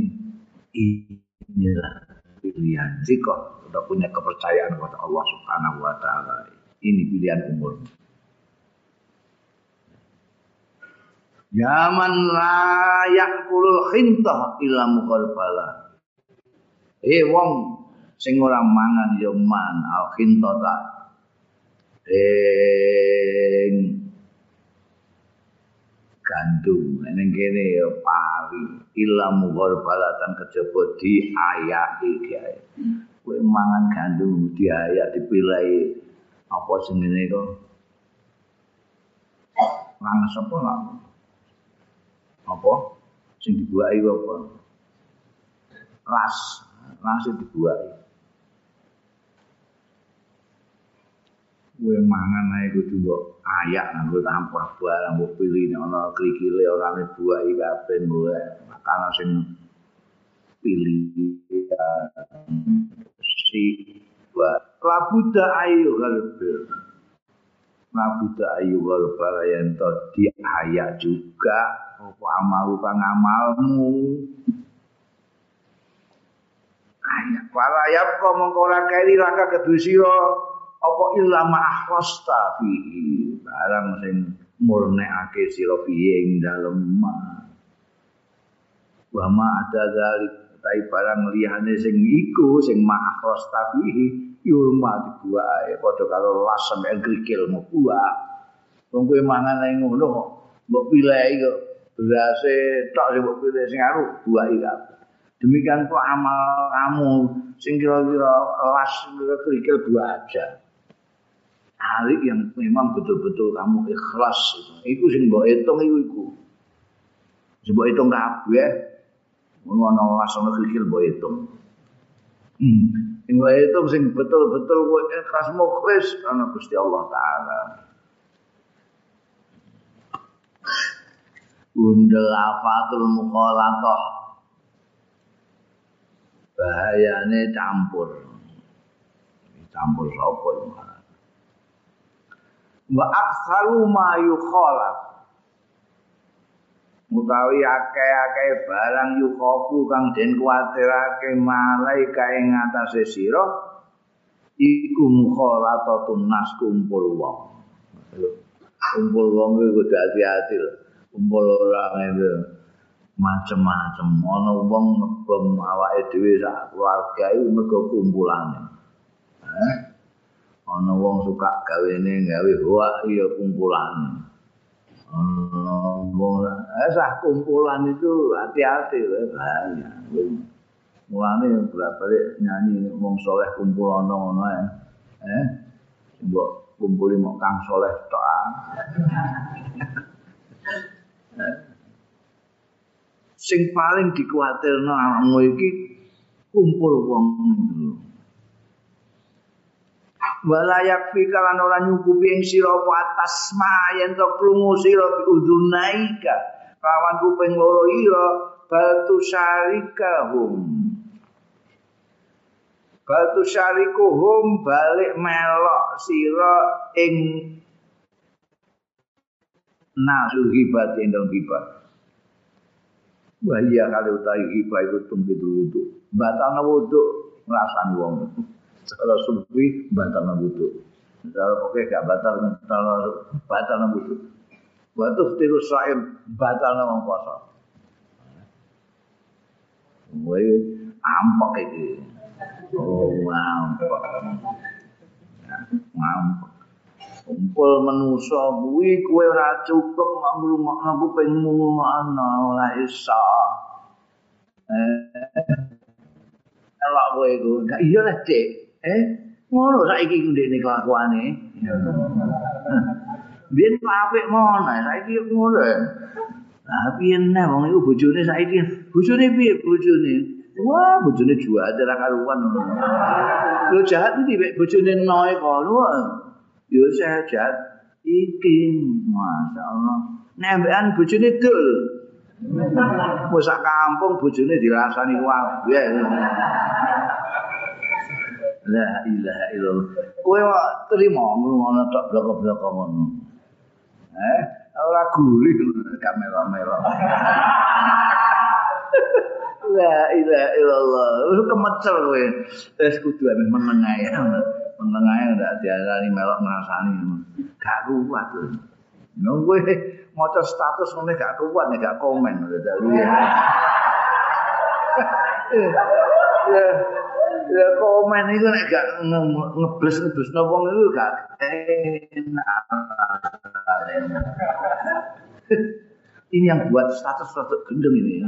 inilah pilihan. Jika sudah punya kepercayaan kepada Allah Subhanahu Wa Taala, ini pilihan umurmu. Yaman layak kulul khintah ila mukhalbala. Eh wong sing ora mangan ya man al khintah ing gandum ning kene ya pari. Ilmu balatan kejaba diayaki gawe kowe mangan gandum diayak dipilai. Apa jenenge kok langsung apa lah apa? Sing dibuahi apa? Ras. Ras dibuahi kowe mangan ae kudu mbok ayak nganggo tampah barang mbok pilih ana krikile ora ne buah iki kabeh mbok makanan sing pilih si wa labuda ayu galbir labuda ayu galbir yang to diayak juga. Apa amal kang amalmu? Ayak. Wala yap kok mongko ora keri laka kedue sira apa illa ma'akhwasta fihi? Barang sing murnekake sira fihi ing dalem ma. Wa ma ada zalik tai barang liyane sing iku sing ma'akhwasta fihi yurma dibuae padha karo las sampe krikil mau buah wong kowe mangan nang ngono mbok pilih kok berase tok sing mbok pilih sing aru buah iki demikian kok amal kamu sing kira-kira las krikil buah aja hari yang memang betul-betul kamu ikhlas itu. Iku sing mbok hitung iku iku. Sing mbok hitung kabeh ngono ana wasana kikil mbok hitung. Hmm. Sing mbok hitung sing betul-betul kowe ikhlas mukhlis ana Gusti Allah taala. Undel afatul mukhalatah bahayane campur campur sapa iki wa aktsaru ma yukhalaf. Utawi akeh-akeh barang yukhafu kang den kuwatirake malaika ing ngatasé sira iku mukhalatatun nas kumpul wong. Kumpul wong kuwi kudu hati-hati lho. Kumpul orang itu macem-macem. Ana wong ngebom awake dhewe sak keluarga iku mergo kumpulane. Eh ana wong suka gawene gawe hoa ya kumpulan. Ana wong eh kumpulan itu hati-hati bahaya. Mulane bolak-balik nyanyi wong soleh kumpul ana ngono ya eh mbok kumpuli mok kang soleh tok sing paling dikuatirno awakmu iki kumpul wong itu walayak fi kalan ora nyukupi ing sira apa atas ma yen to krungu sira udunaika kawan kuping loro ira batu syarikahum batu syarikuhum balik melok sira ing nasu hibat indong hibat Wahia kali utai hibah itu tumpi dulu Batana wuduk ngerasani wong. Kalau subuhi batal wudu. Kalau pokoknya gak batal kalau batal wudu. Waktu tiru saim batal nama puasa. Woi ampak iki. Oh ampak. Ampak. Kumpul manusa kuwi kowe ora cukup ngrungokno kupingmu ana ora iso. Eh. Elak kowe iku. Iya lah, Dik. Eh, ngono saiki ku ndekne kelakuane. Biyen apik mon, saiki ngono. Lah piye neh wong iku bojone saiki? Bojone piye bojone? Wah, bojone jual ora karuan. Lo jahat iki mek bojone noe kono. Yo saya jahat iki, masyaallah. Nek mbekan bojone dul. Wis sak kampung bojone dirasani wae. La ilaha illallah. Kowe kok trimo ngono tok blok-blok ngono. Eh, ora guri kamera-kamera. La ilaha illallah. Wis kemecer kowe. Wis kudu ame meneng ae. Meneng ae ndak diarani melok ngrasani. Gak kuat lho. Nang kowe maca status ngene gak kuat nek gak komen. Ya. Ya komen itu nek gak ngebles ngebles wong itu gak enak. Ini yang buat status status gendeng ini.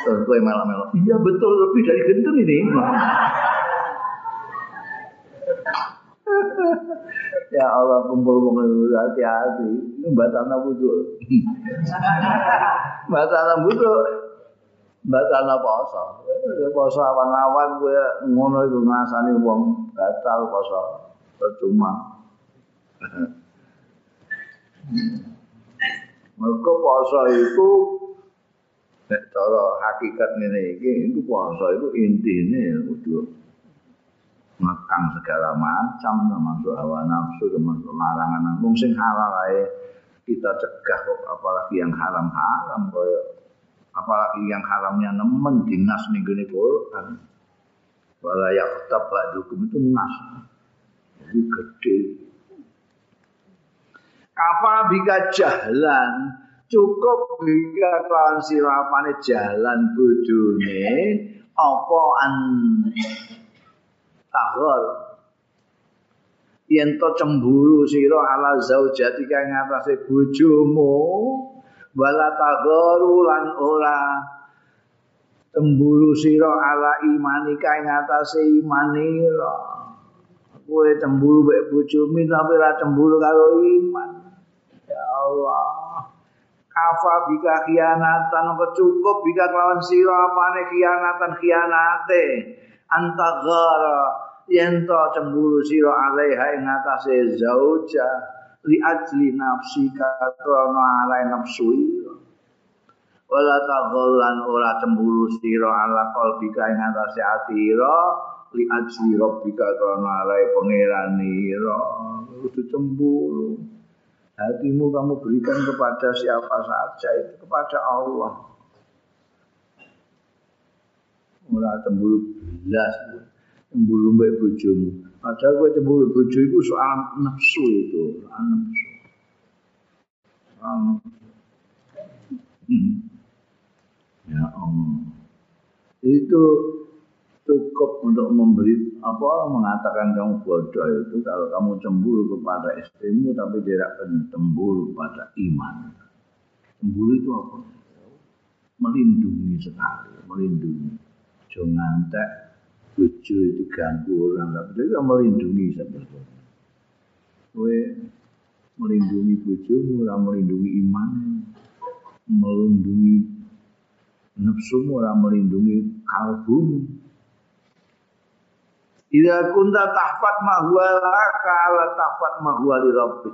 Terus gue malah malah iya betul lebih dari gendeng ini. Ya Allah kumpul itu hati-hati. Ini batalnya butuh batalnya butuh batal poso. Poso awan-awan kowe ngono iku ngrasani wong batal poso. Percuma. Mergo poso itu nek cara hakikat ngene iki iku poso iku intine kudu ngekang segala macam termasuk hawa nafsu termasuk larangan wong sing halal ae kita cegah kok apalagi yang haram-haram koyo apalagi yang haramnya nemen dinas ning gone Quran. Wala yaqtab ba'dukum itu nas. Jadi gede. Kafa bika jahlan cukup bika kelawan sirapane jalan bodone apa an tahor yen to cemburu sira ala zaujati kang ngatasé bojomu wala tagharu lan ora temburu sira ala imani kae ngatasé imanira kowe cemburu mek bojomu tapi ora cemburu karo iman. Ya Allah. Kafa bika khianatan cukup bika kelawan sira apane khianatan khianate antagara yen to cemburu sira alaiha ing atase zauja li ajli nafsi katrono alai nafsu wala taghalan ora cemburu sira ala qalbika ing atase atira li ajli rabbika karena alai pangeranira kudu cemburu. Hatimu kamu berikan kepada siapa saja itu kepada Allah. Ora cemburu belas cemburu mbek bojomu padahal kowe cemburu bojo iku soal nafsu itu soal nafsu hmm. ya Allah itu cukup untuk memberi apa mengatakan kamu bodoh itu kalau kamu cemburu kepada istrimu tapi tidak cemburu pada iman. Cemburu itu apa? Melindungi sekali, melindungi. Jangan tak itu ganggu orang, tapi juga melindungi sebetulnya. Kowe melindungi bojomu, ora melindungi iman, melindungi nafsumu, ora melindungi kalbumu. Ida kunta tahfat ma huwa laka ala tahfat ma huwa li rabbi.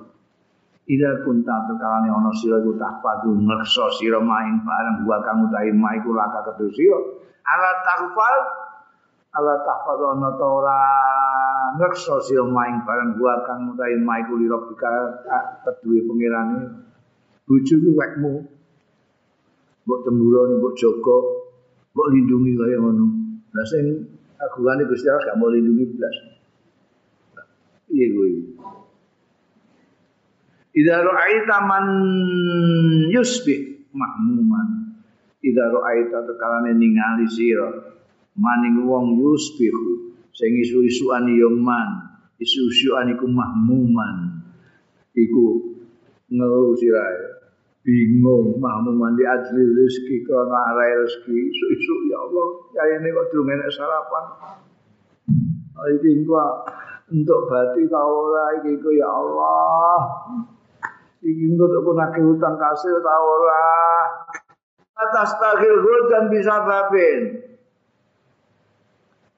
Ida kunta tekalane ana sira iku tahfat ngreksa sira main bareng huwa kang utahe ma iku laka kedhe sira. Ala tahfat ala tahfat ana ta ora ngreksa sira main bareng huwa kang utahe ma iku li rabbi kedue pangerane. Bojo ku wekmu. Mbok temburoni, mbok jaga, mbok lindungi kaya ngono. Lah sing kagungane Gusti Allah gak mau lindungi blas. Iya gue. Idza ra'aita man yusbih mahmuman. Idza ra'aita tekalane ningali sira maning wong yusbihu sing isu-isuan ya man, isu-isuan iku mahmuman. Iku ngeluh sirae. bingung mahmu mandi ajli rezeki karena arai rezeki isu-isu ya Allah ya ini kok belum enak sarapan ini gua untuk bati tau ora iki ya Allah iki engko tok nake utang kasih tau ora atas takhil dan bisa babin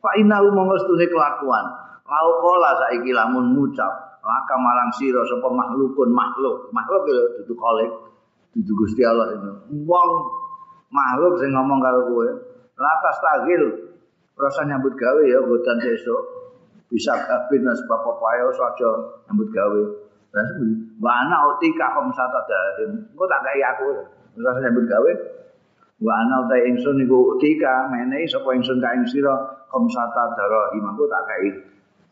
Pak Inahu mengestuni kelakuan lau kola saiki lamun ngucap maka marang sira sapa makhlukun makhluk makhluk ya dudu kolik Itu Gusti Allah itu. Wong makhluk sing ngomong karo kowe, latas tagil rasa nyambut gawe ya bodan sesuk. Bisa kabin sebab papayo saja nyambut gawe. Dan wa ana utika khamsata darin. Engko tak kaya aku. Rasa nyambut gawe. Wa ana uta ingsun niku utika menehi sapa ingsun ka ing sira? Khamsata darahim. Engko tak kaya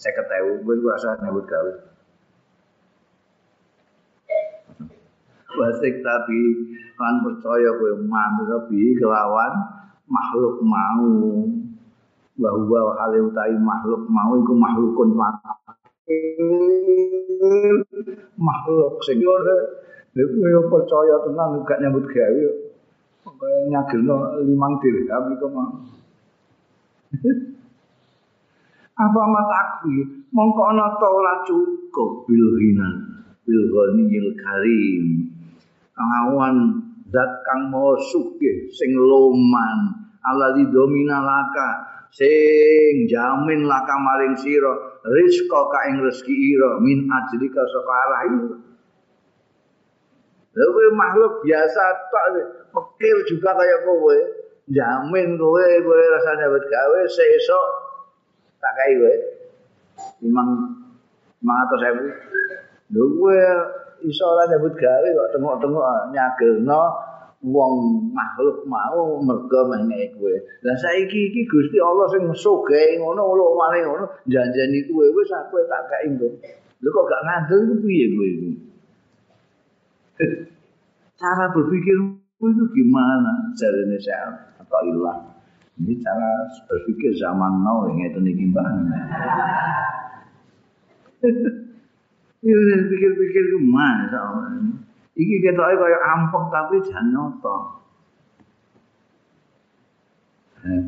50.000 wis rasa nyambut gawe. wasik tapi kan percaya kowe mantra bi kelawan? Makhluk mau. Bahwa hal utai makhluk mau iku makhlukun makhluk sing ora. Percaya tenan gak nyambut gawe nyagelno limang dirham iku mah apa matakwi mongko ana ta ora cukup? Bilhinan bil ghaniyil karim. Kawan zat kang maha sugih sing loman. Alladzi domina laka sing jamin laka maring sira rizqa ka ing rezeki ira min ajrika saka arah Lalu makhluk biasa tak pikir juga kayak kowe jamin kowe kowe rasanya buat gawe seesok tak kayak kowe memang memang atau saya Lho iso ora nyebut gawe kok tengok-tengok nyagelno wong makhluk mau mergo meneh kowe. Lah saiki iki Gusti Allah sing sugih ngono lho maring ngono janjeni kowe wis aku tak kei engko. Lho kok gak ngandel ku piye kowe? cara berpikirmu itu gimana? Jarine saya atau ilah ini cara berpikir zaman now yang itu nih gimana ini pikir-pikir gimana sama ini kita ini kayak ampok tapi jangan nyoto. Eh.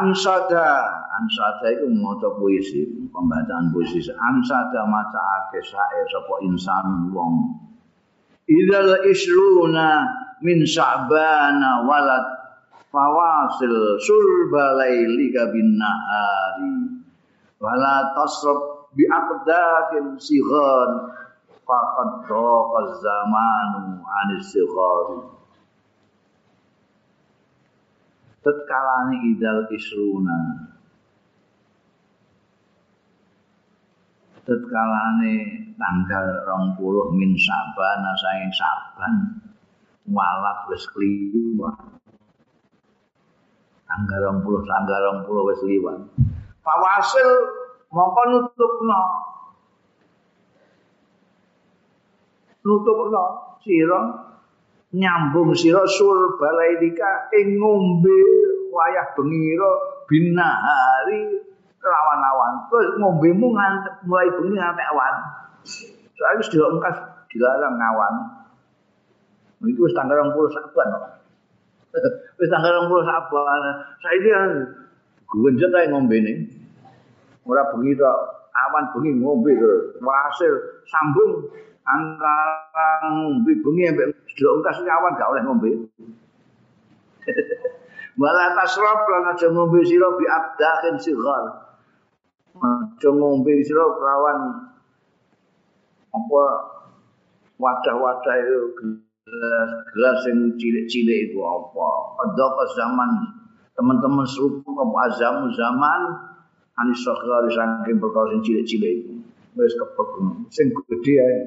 Ansada ansada itu maca puisi pembacaan puisi. Ansada maca ake sae sapa insan wong. Idal isruna min sya'bana walad fawasil surba lailika bin nahari. Wala tasrab bi aqdakin sighar. Faqad daqa zamanu anis sighari tetkalane idal isruna tetkalane tanggal rong puluh min saban saing saban walat wis kliwat tanggal rong puluh tanggal rong puluh wis liwat. Fawasil mongko nutupno nutupno sira nyambung sira sul balaidika ing ngombe wayah bengiro binahari lawan-lawan terus ngombemu ngantek mulai bengi ngantek awan. Soalnya wis diongkas dilarang ngawan itu wis tanggal 20 Saban wis tanggal 20 Saban. Saiki gunjet ae ngombene ora bengi tok awan bengi ngombe terus wasil sambung antara ngombe bengi ambek delok kas kawan gak oleh ngombe. Wala tasrab lan aja ngombe sira bi abdahin sighar. Aja ngombe sira kelawan apa wadah-wadah itu gelas, gelas yang cilik-cilik itu apa. Ada zaman teman-teman serupa ke azamu zaman anis sokhari saking perkara yang cilik-cilik itu. Wis kepek sing gede ae.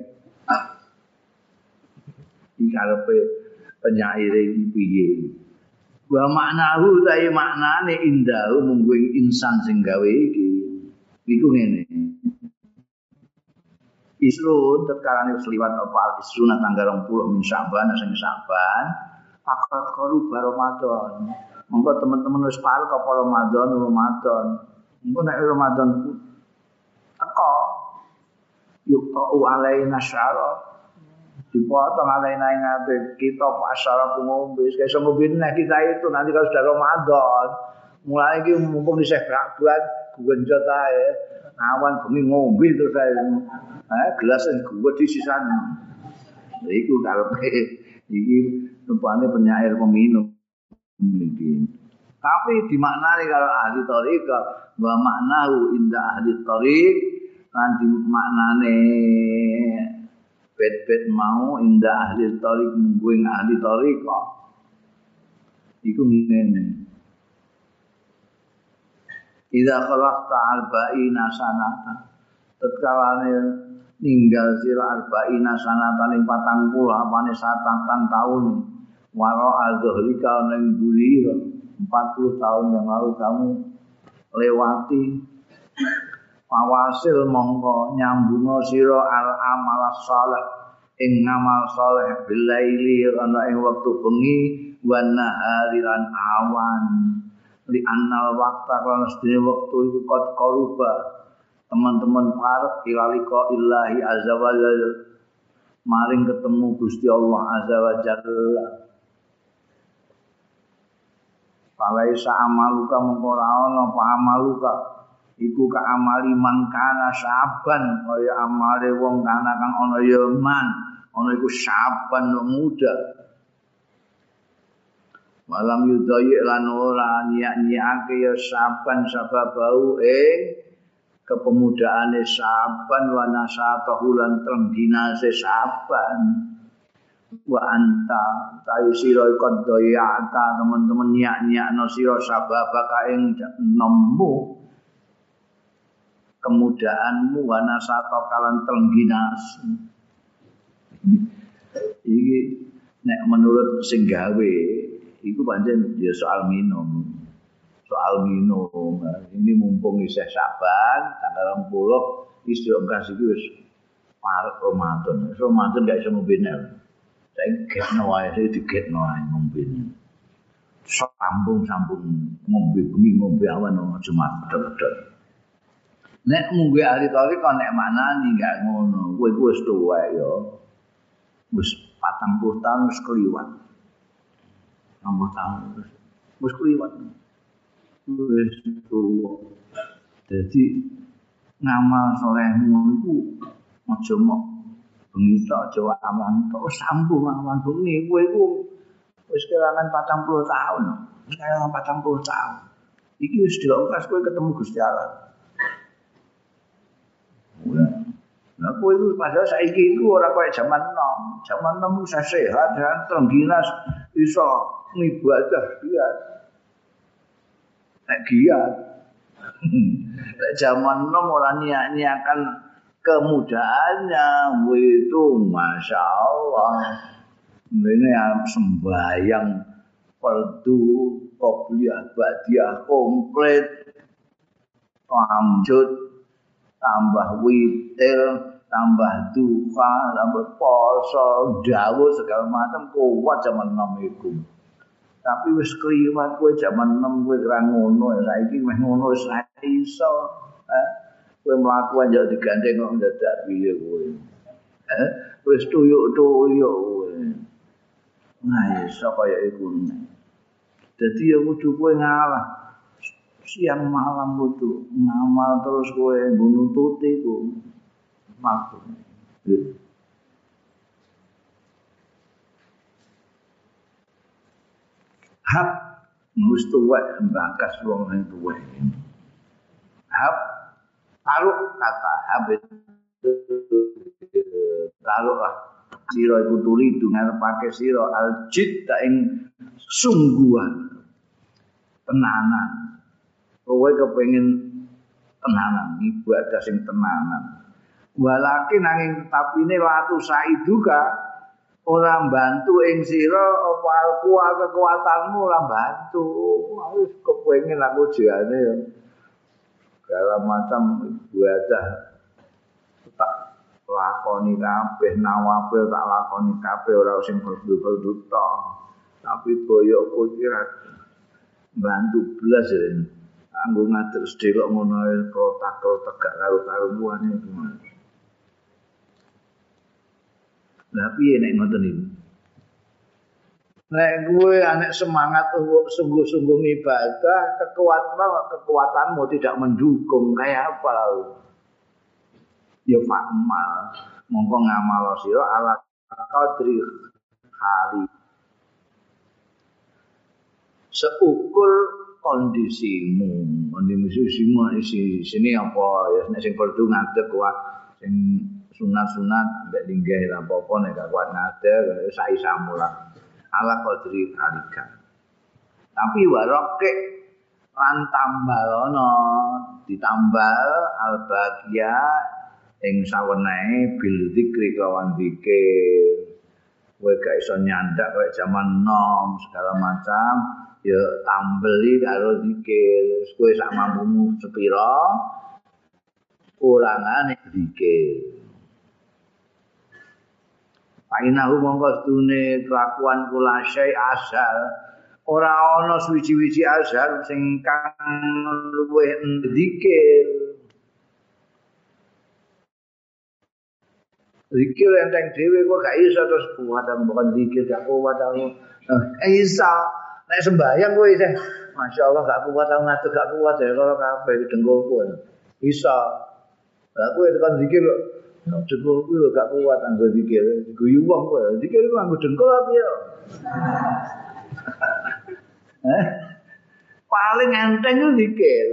iki karepe penyair piye wa maknahu ta maknane indahu munggu insan sing gawe iki. Iku ngene. Isru tetkalane seliwat apa? Isru nang tanggal 20 min Sa'ban sing Sa'ban fakat koru Ramadan. Monggo teman-teman wis parek apa Ramadan Ramadan. Monggo nek Ramadan teko yuk ta'u alaina syara dipotong alaina ing ate kita pasar ngombe. Wis iso ngombe kita itu nanti kalau sudah Ramadan mulai iki mumpung isih buat genjot ae. Awan bengi ngombe terus ae. Eh gelas sing gua di sisan. Iku karepe iki rupane penyair peminum. Iki tapi dimaknani kalau ahli tariqah wa maknahu inda ahli tariq nanti maknane bet-bet mau indah ahli tarik mungguing ahli tarik iku ngene. Ida khalaqta arba'ina sanata. Tetkalane ninggal sira arba'ina sanata ning 40 apane satatan taun waro azhrika ning gulira. 40 tahun yang lalu kamu lewati fawasil mongko nyambunga sira al amal saleh. Ing ngamal saleh bilaili ana ing wektu bengi wan nahari awan. Li annal waqta lan sedene wektu iku kot koruba teman-teman parek ilaliko illahi azza wa maring ketemu Gusti Allah azza wa jalla Palaisa amaluka mengko ana apa amaluka iku ka amali mangkana saban kaya amale wong kana kang ana ya man. Ana iku saban muda. Malam yudayi lan ora nyiak-nyiake ya saban sababau ing kepemudaane saban wa nasatahu lan trengginase saban wa anta tayu sira ikut doyata teman-teman nyiak-nyiakno sira sababaka ing nemu kemudaanmu wana sato kalan tengginas iki nek menurut sing gawe iku pancen ya soal minum. Soal minum. Ini mumpung isih saban tanggal 20 istri ongkas iki wis parek Ramadan. Ramadan gak iso ngombe saya getno wae saya digetno wae ngombe sambung-sambung ngombe bengi ngombe awan aja madhep Nek munggu ahli tarik kok nek mana nih gak ngono. Gue gue tua yo. Gus patang puluh tahun wis keliwat. Enam tahun wis keliwat. wis tuwa. Dadi ngamal salehmu iku aja mok bengi tok aja awan tok sampu awan bengi kowe iku wis kelangan 40 tahun. Wis kelangan 40 tahun. Iki wis diongkas kowe ketemu Gusti Allah. Nah, kowe itu padahal saiki iku ora kaya zaman nom. Zaman nom bisa sehat dan tengginas iso ngibadah biar. Nek giat. Nek zaman nom ora niat-niakan kemudahannya itu Masya Allah. Ini yang sembahyang fardu, qobliyah, badiah, komplit, lanjut, tambah witir, tambah duha, tambah poso, jauh segala macam kuat zaman enam itu. Tapi wis kliwat kowe zaman enam kowe ora ngono, saiki meh ngono wis iso. Eh? Kowe mlaku aja digandeng kok dadak piye kowe. Eh? Wis tuyuk-tuyuk kowe. Nah, iso kaya iku. Dadi ya kudu kowe ngalah. Siang malam kudu ngamal terus kowe nututi ku. Maksud. Hak wis tuwek mbakas wong sing tuwek. Hak taruh kata habit taruh lah sira iku turi dungan pakai sira aljid ta ing sungguhan tenanan kowe kepengin tenanan ibadah sing tenanan. Walakin nanging tapine latu saiduka ora bantu ing sira apa kuat kekuatanmu ora bantu wis kepengin aku jane segala macam ibadah. Tak lakoni kabeh nawafil tak lakoni kabeh ora sing tok tapi boyokku kira bantu blas ya anggo ngatur sedekok ngono ae protak-protak gak karo-karuan iki Lah piye nek ngoten niku? Nek kowe anek semangat sungguh-sungguh ibadah, kekuatan kekuatanmu tidak mendukung kayak apa lalu? Ya fakmal, mongko ngamal sira ala qadri hari. Seukur kondisimu, kondisimu isi sini apa? Ya nek sing perlu ngadeg kuat. Sing sunat-sunat mbek linggih lan apa-apa nek gak kuat ngadeg sai samulah ala qadri halika tapi waroke lan tambal ana ditambal al bagia ing sawenehe bil zikri kawan zikir kowe gak iso nyandak kowe jaman nom segala macam ya tambeli karo zikir kowe sak mampumu sepira kurangane zikir Painahu mongko sedune kelakuan kula syai asal ora ana suwi-wiji asal sing kang luwih zikir. Zikir enteng dhewe kok gak iso terus kuat bukan zikir gak kuat. Eh iso. Nek sembahyang kowe isih Masya Allah gak kuat aku ngatur gak kuat ya kalau kabeh dengkulku. Iso. Lah kowe tekan zikir kok Dengkul kuwi lho gak kuat anggo zikir. Guyu wong kowe. Zikir ku anggo dengkul apa ya? Eh? Paling enteng ku zikir.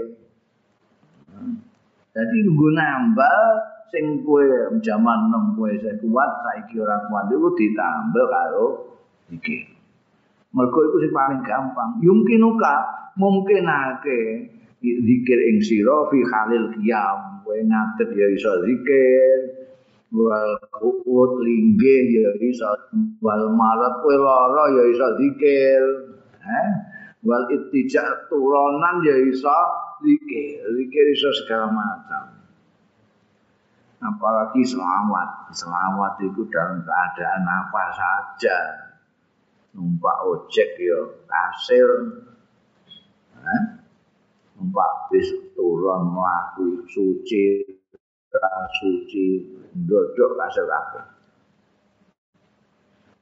Jadi nggo nambah sing kowe jaman nem kowe kuat saiki ora kuat iku ditambah karo zikir. Mergo iku sing paling gampang. Yumkinuka mungkinake zikir ing sira fi halil qiyam. Kowe ngadeg ya iso zikir. wal kuut linggih ya iso wal marat kowe lara ya iso zikir eh wal ittijak turonan ya iso zikir zikir iso segala macam apalagi selawat selawat itu dalam keadaan apa saja numpak ojek ya kasir eh? numpak bis turun melaku suci suci dodok kasir apa?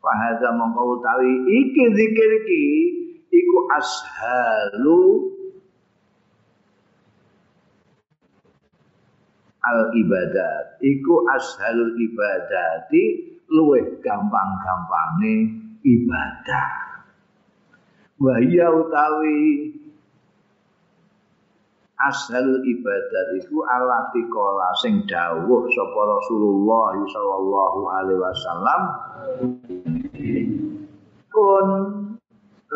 Fahadha mongkau tahu iki zikir iki iku ashalu al ibadat iku ashalu ibadati luwih gampang-gampang nih ibadah. Wahya utawi asal ibadat iku alati kola sing dawuh sapa Rasulullah sallallahu alaihi wasallam. Kun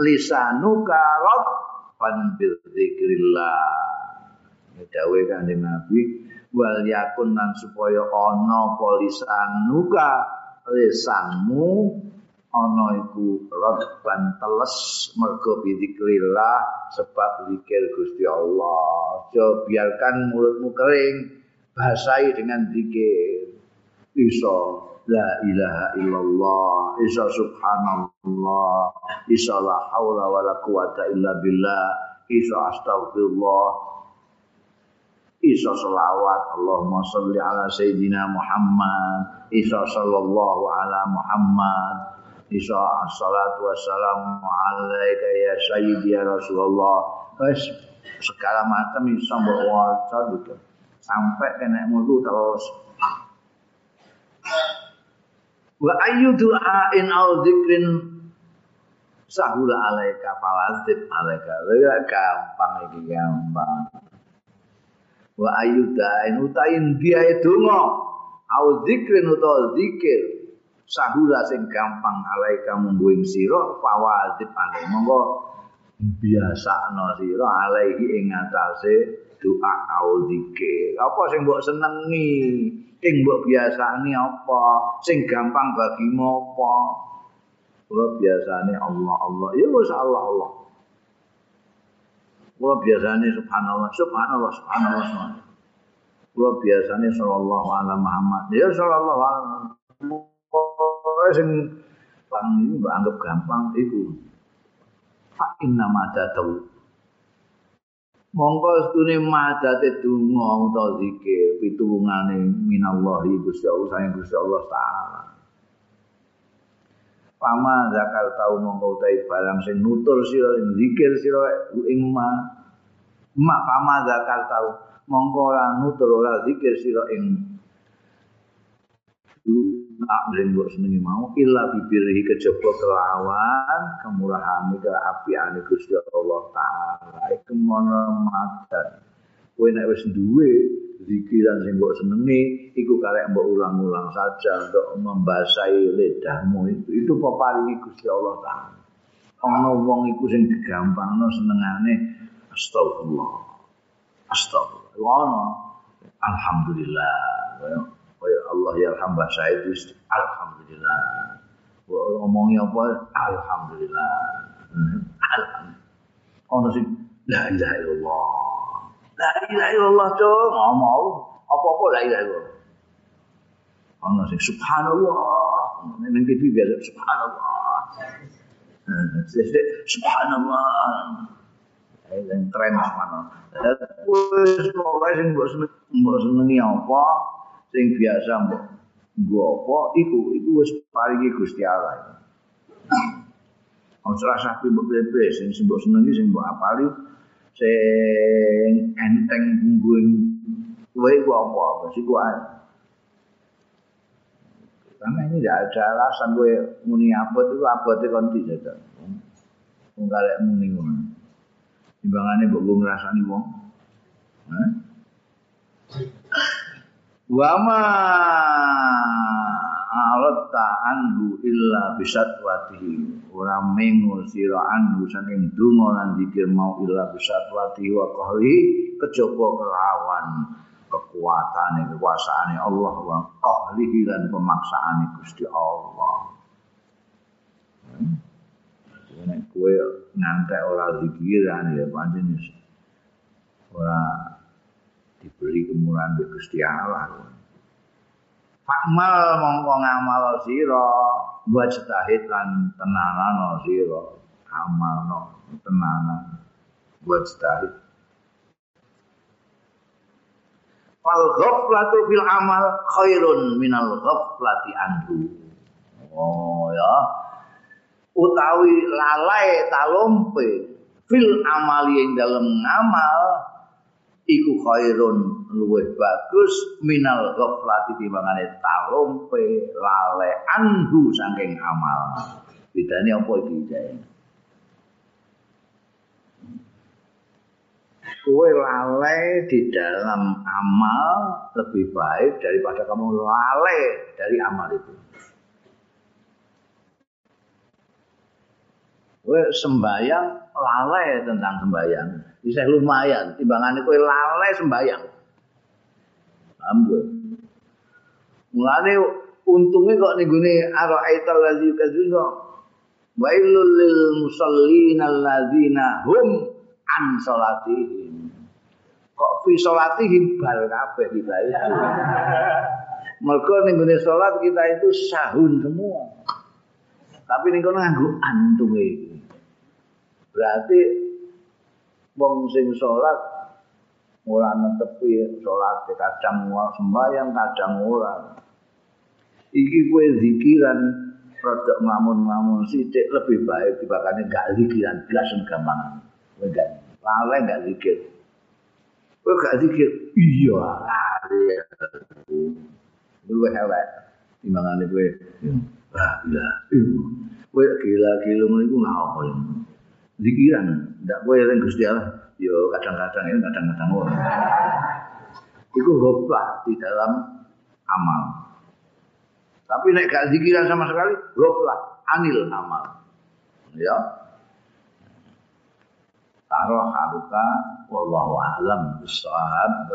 lisanuka rabban bil zikrillah. Dawuh kanjeng Nabi wal yakun lan supaya ana polisanuka lisanmu ana iku rabban teles mergo bizikrillah sebab zikir Gusti Allah. Aja biarkan mulutmu kering, basahi dengan zikir. Iso la ilaha illallah, iso subhanallah, iso la haula wala quwata illa billah, iso astagfirullah, iso selawat Allahumma salli ala sayyidina Muhammad iso sallallahu ala Muhammad Isa assalatu wassalamu alaika ya sayyidi ya Rasulullah. Wes segala macam iso mbok waca gitu. Sampai kena mutu terus. Wa ayyu du'ain au dzikrin sahula alaika fawazib alaika. Gampang iki gampang. Wa ayyu da'in utain dia donga au dzikrin utawa zikir sahula sing gampang alaika munggu ing sira fawazib ale monggo biasakno sira alaihi ing atase doa au zikir apa sing mbok senengi? Ing mbok biasani apa? Sing gampang bagimu apa? Kula biasane Allah Allah. Ya wis Allah Allah. Kula biasane subhanallah subhanallah subhanallah subhanallah. Kula biasane sallallahu alaihi Muhammad. Ya sallallahu alaihi pokoke sing bang ini mbak anggap gampang itu fa inna madatu mongko stune madate donga utawa zikir pitulungane minallahi Gusti Allah sayang Gusti Allah taala. Pama zakal tau mongko utahe barang sing nutur sira sing zikir sira ing ma. Mak pama zakal tau mongko ora nutur ora zikir sira ing amrin mbok senengi mau. Illa bibirhi kejaba kelawan kemurahan ke Gusti Allah taala. Iku mono madan. Kowe nek wis duwe zikiran sing mbok senengi iku karek mbok ulang-ulang saja untuk membasahi lidahmu. Itu itu peparingi Gusti Allah taala. Ana wong iku sing digampangno senengane astagfirullah. Astagfirullah. Alhamdulillah. Kaya Allah ya hamba saya itu alhamdulillah. Ngomongi apa? Alhamdulillah. Alhamdulillah. Ono sing la ilaha illallah. La ilaha illallah to ngomong apa-apa la ilaha illallah. Ono sing subhanallah. Ning TV biasa subhanallah. Hmm. subhanallah. Yang tren mana? Wes pokoke sing mbok senengi apa, sing biasa mbok nggo apa iku iku wis paringi Gusti Allah. Ora sapi mbok pepe sing mbok senengi sing mbok apali sing enteng bungguing kowe iku apa wis iku ae. Karena ini tidak ada alasan gue muni abot itu abotnya konti saja. Enggak ada muni gue. Timbangannya gue ngerasani wong. Eh? Wa ma alatta anhu illa bisatwatihi ora mengo sira anhu saking donga lan zikir mau illa bisatwatihi wa qahri kejaba kelawan kekuatane kekuasaane Allah wa qahrihi lan pemaksaane Gusti Allah. Nek kowe ngantek ora zikiran ya pancen ora diberi kemurahan di Gusti Allah. Fakmal mongko ngamal sira buat setahit lan tenanan sira amal no tenanan buat setahit. Fal ghaflatu fil amal khairun minal ghaflati anhu. Oh ya. Utawi lalai talompe fil amali yang dalam ngamal iku khairun luwih bagus minal ghaflati timbangane talumpe lale anhu saking amal. Bedane apa iki jae? Kue lalai di dalam amal lebih baik daripada kamu lalai dari amal itu. Kue sembayang lalai tentang sembayang. Bisa lumayan. Timbangan kue lalai sembayang. Paham gue? Mulane untungnya kok nih gini ara'aital ladzi kadzina wailul lil musallin alladzina hum an salatihim. Kok fi salatihim bal kabeh itu. Mergo ning gone salat kita itu sahun semua. Tapi ning kono nganggo antume. Berarti wong sing salat ora netepi salat kadang sembahyang kadang ora. Iki kue zikiran rada ngamun-ngamun sithik lebih baik dibanding gak zikiran blas gampang. Enggak. Lalai enggak zikir. Kowe gak zikir. Iya. Luwe elek. Timbangane kowe. Ah, gila. Kowe gila-gila lha apa ya? Zikiran, ndak kowe eling Gusti Allah. Yo kadang-kadang ini kadang-kadang ora. Iku goplah di dalam amal. Tapi nek gak zikiran sama sekali, goplah anil amal. Ya, taruh haruka wallahu a'lam bishawab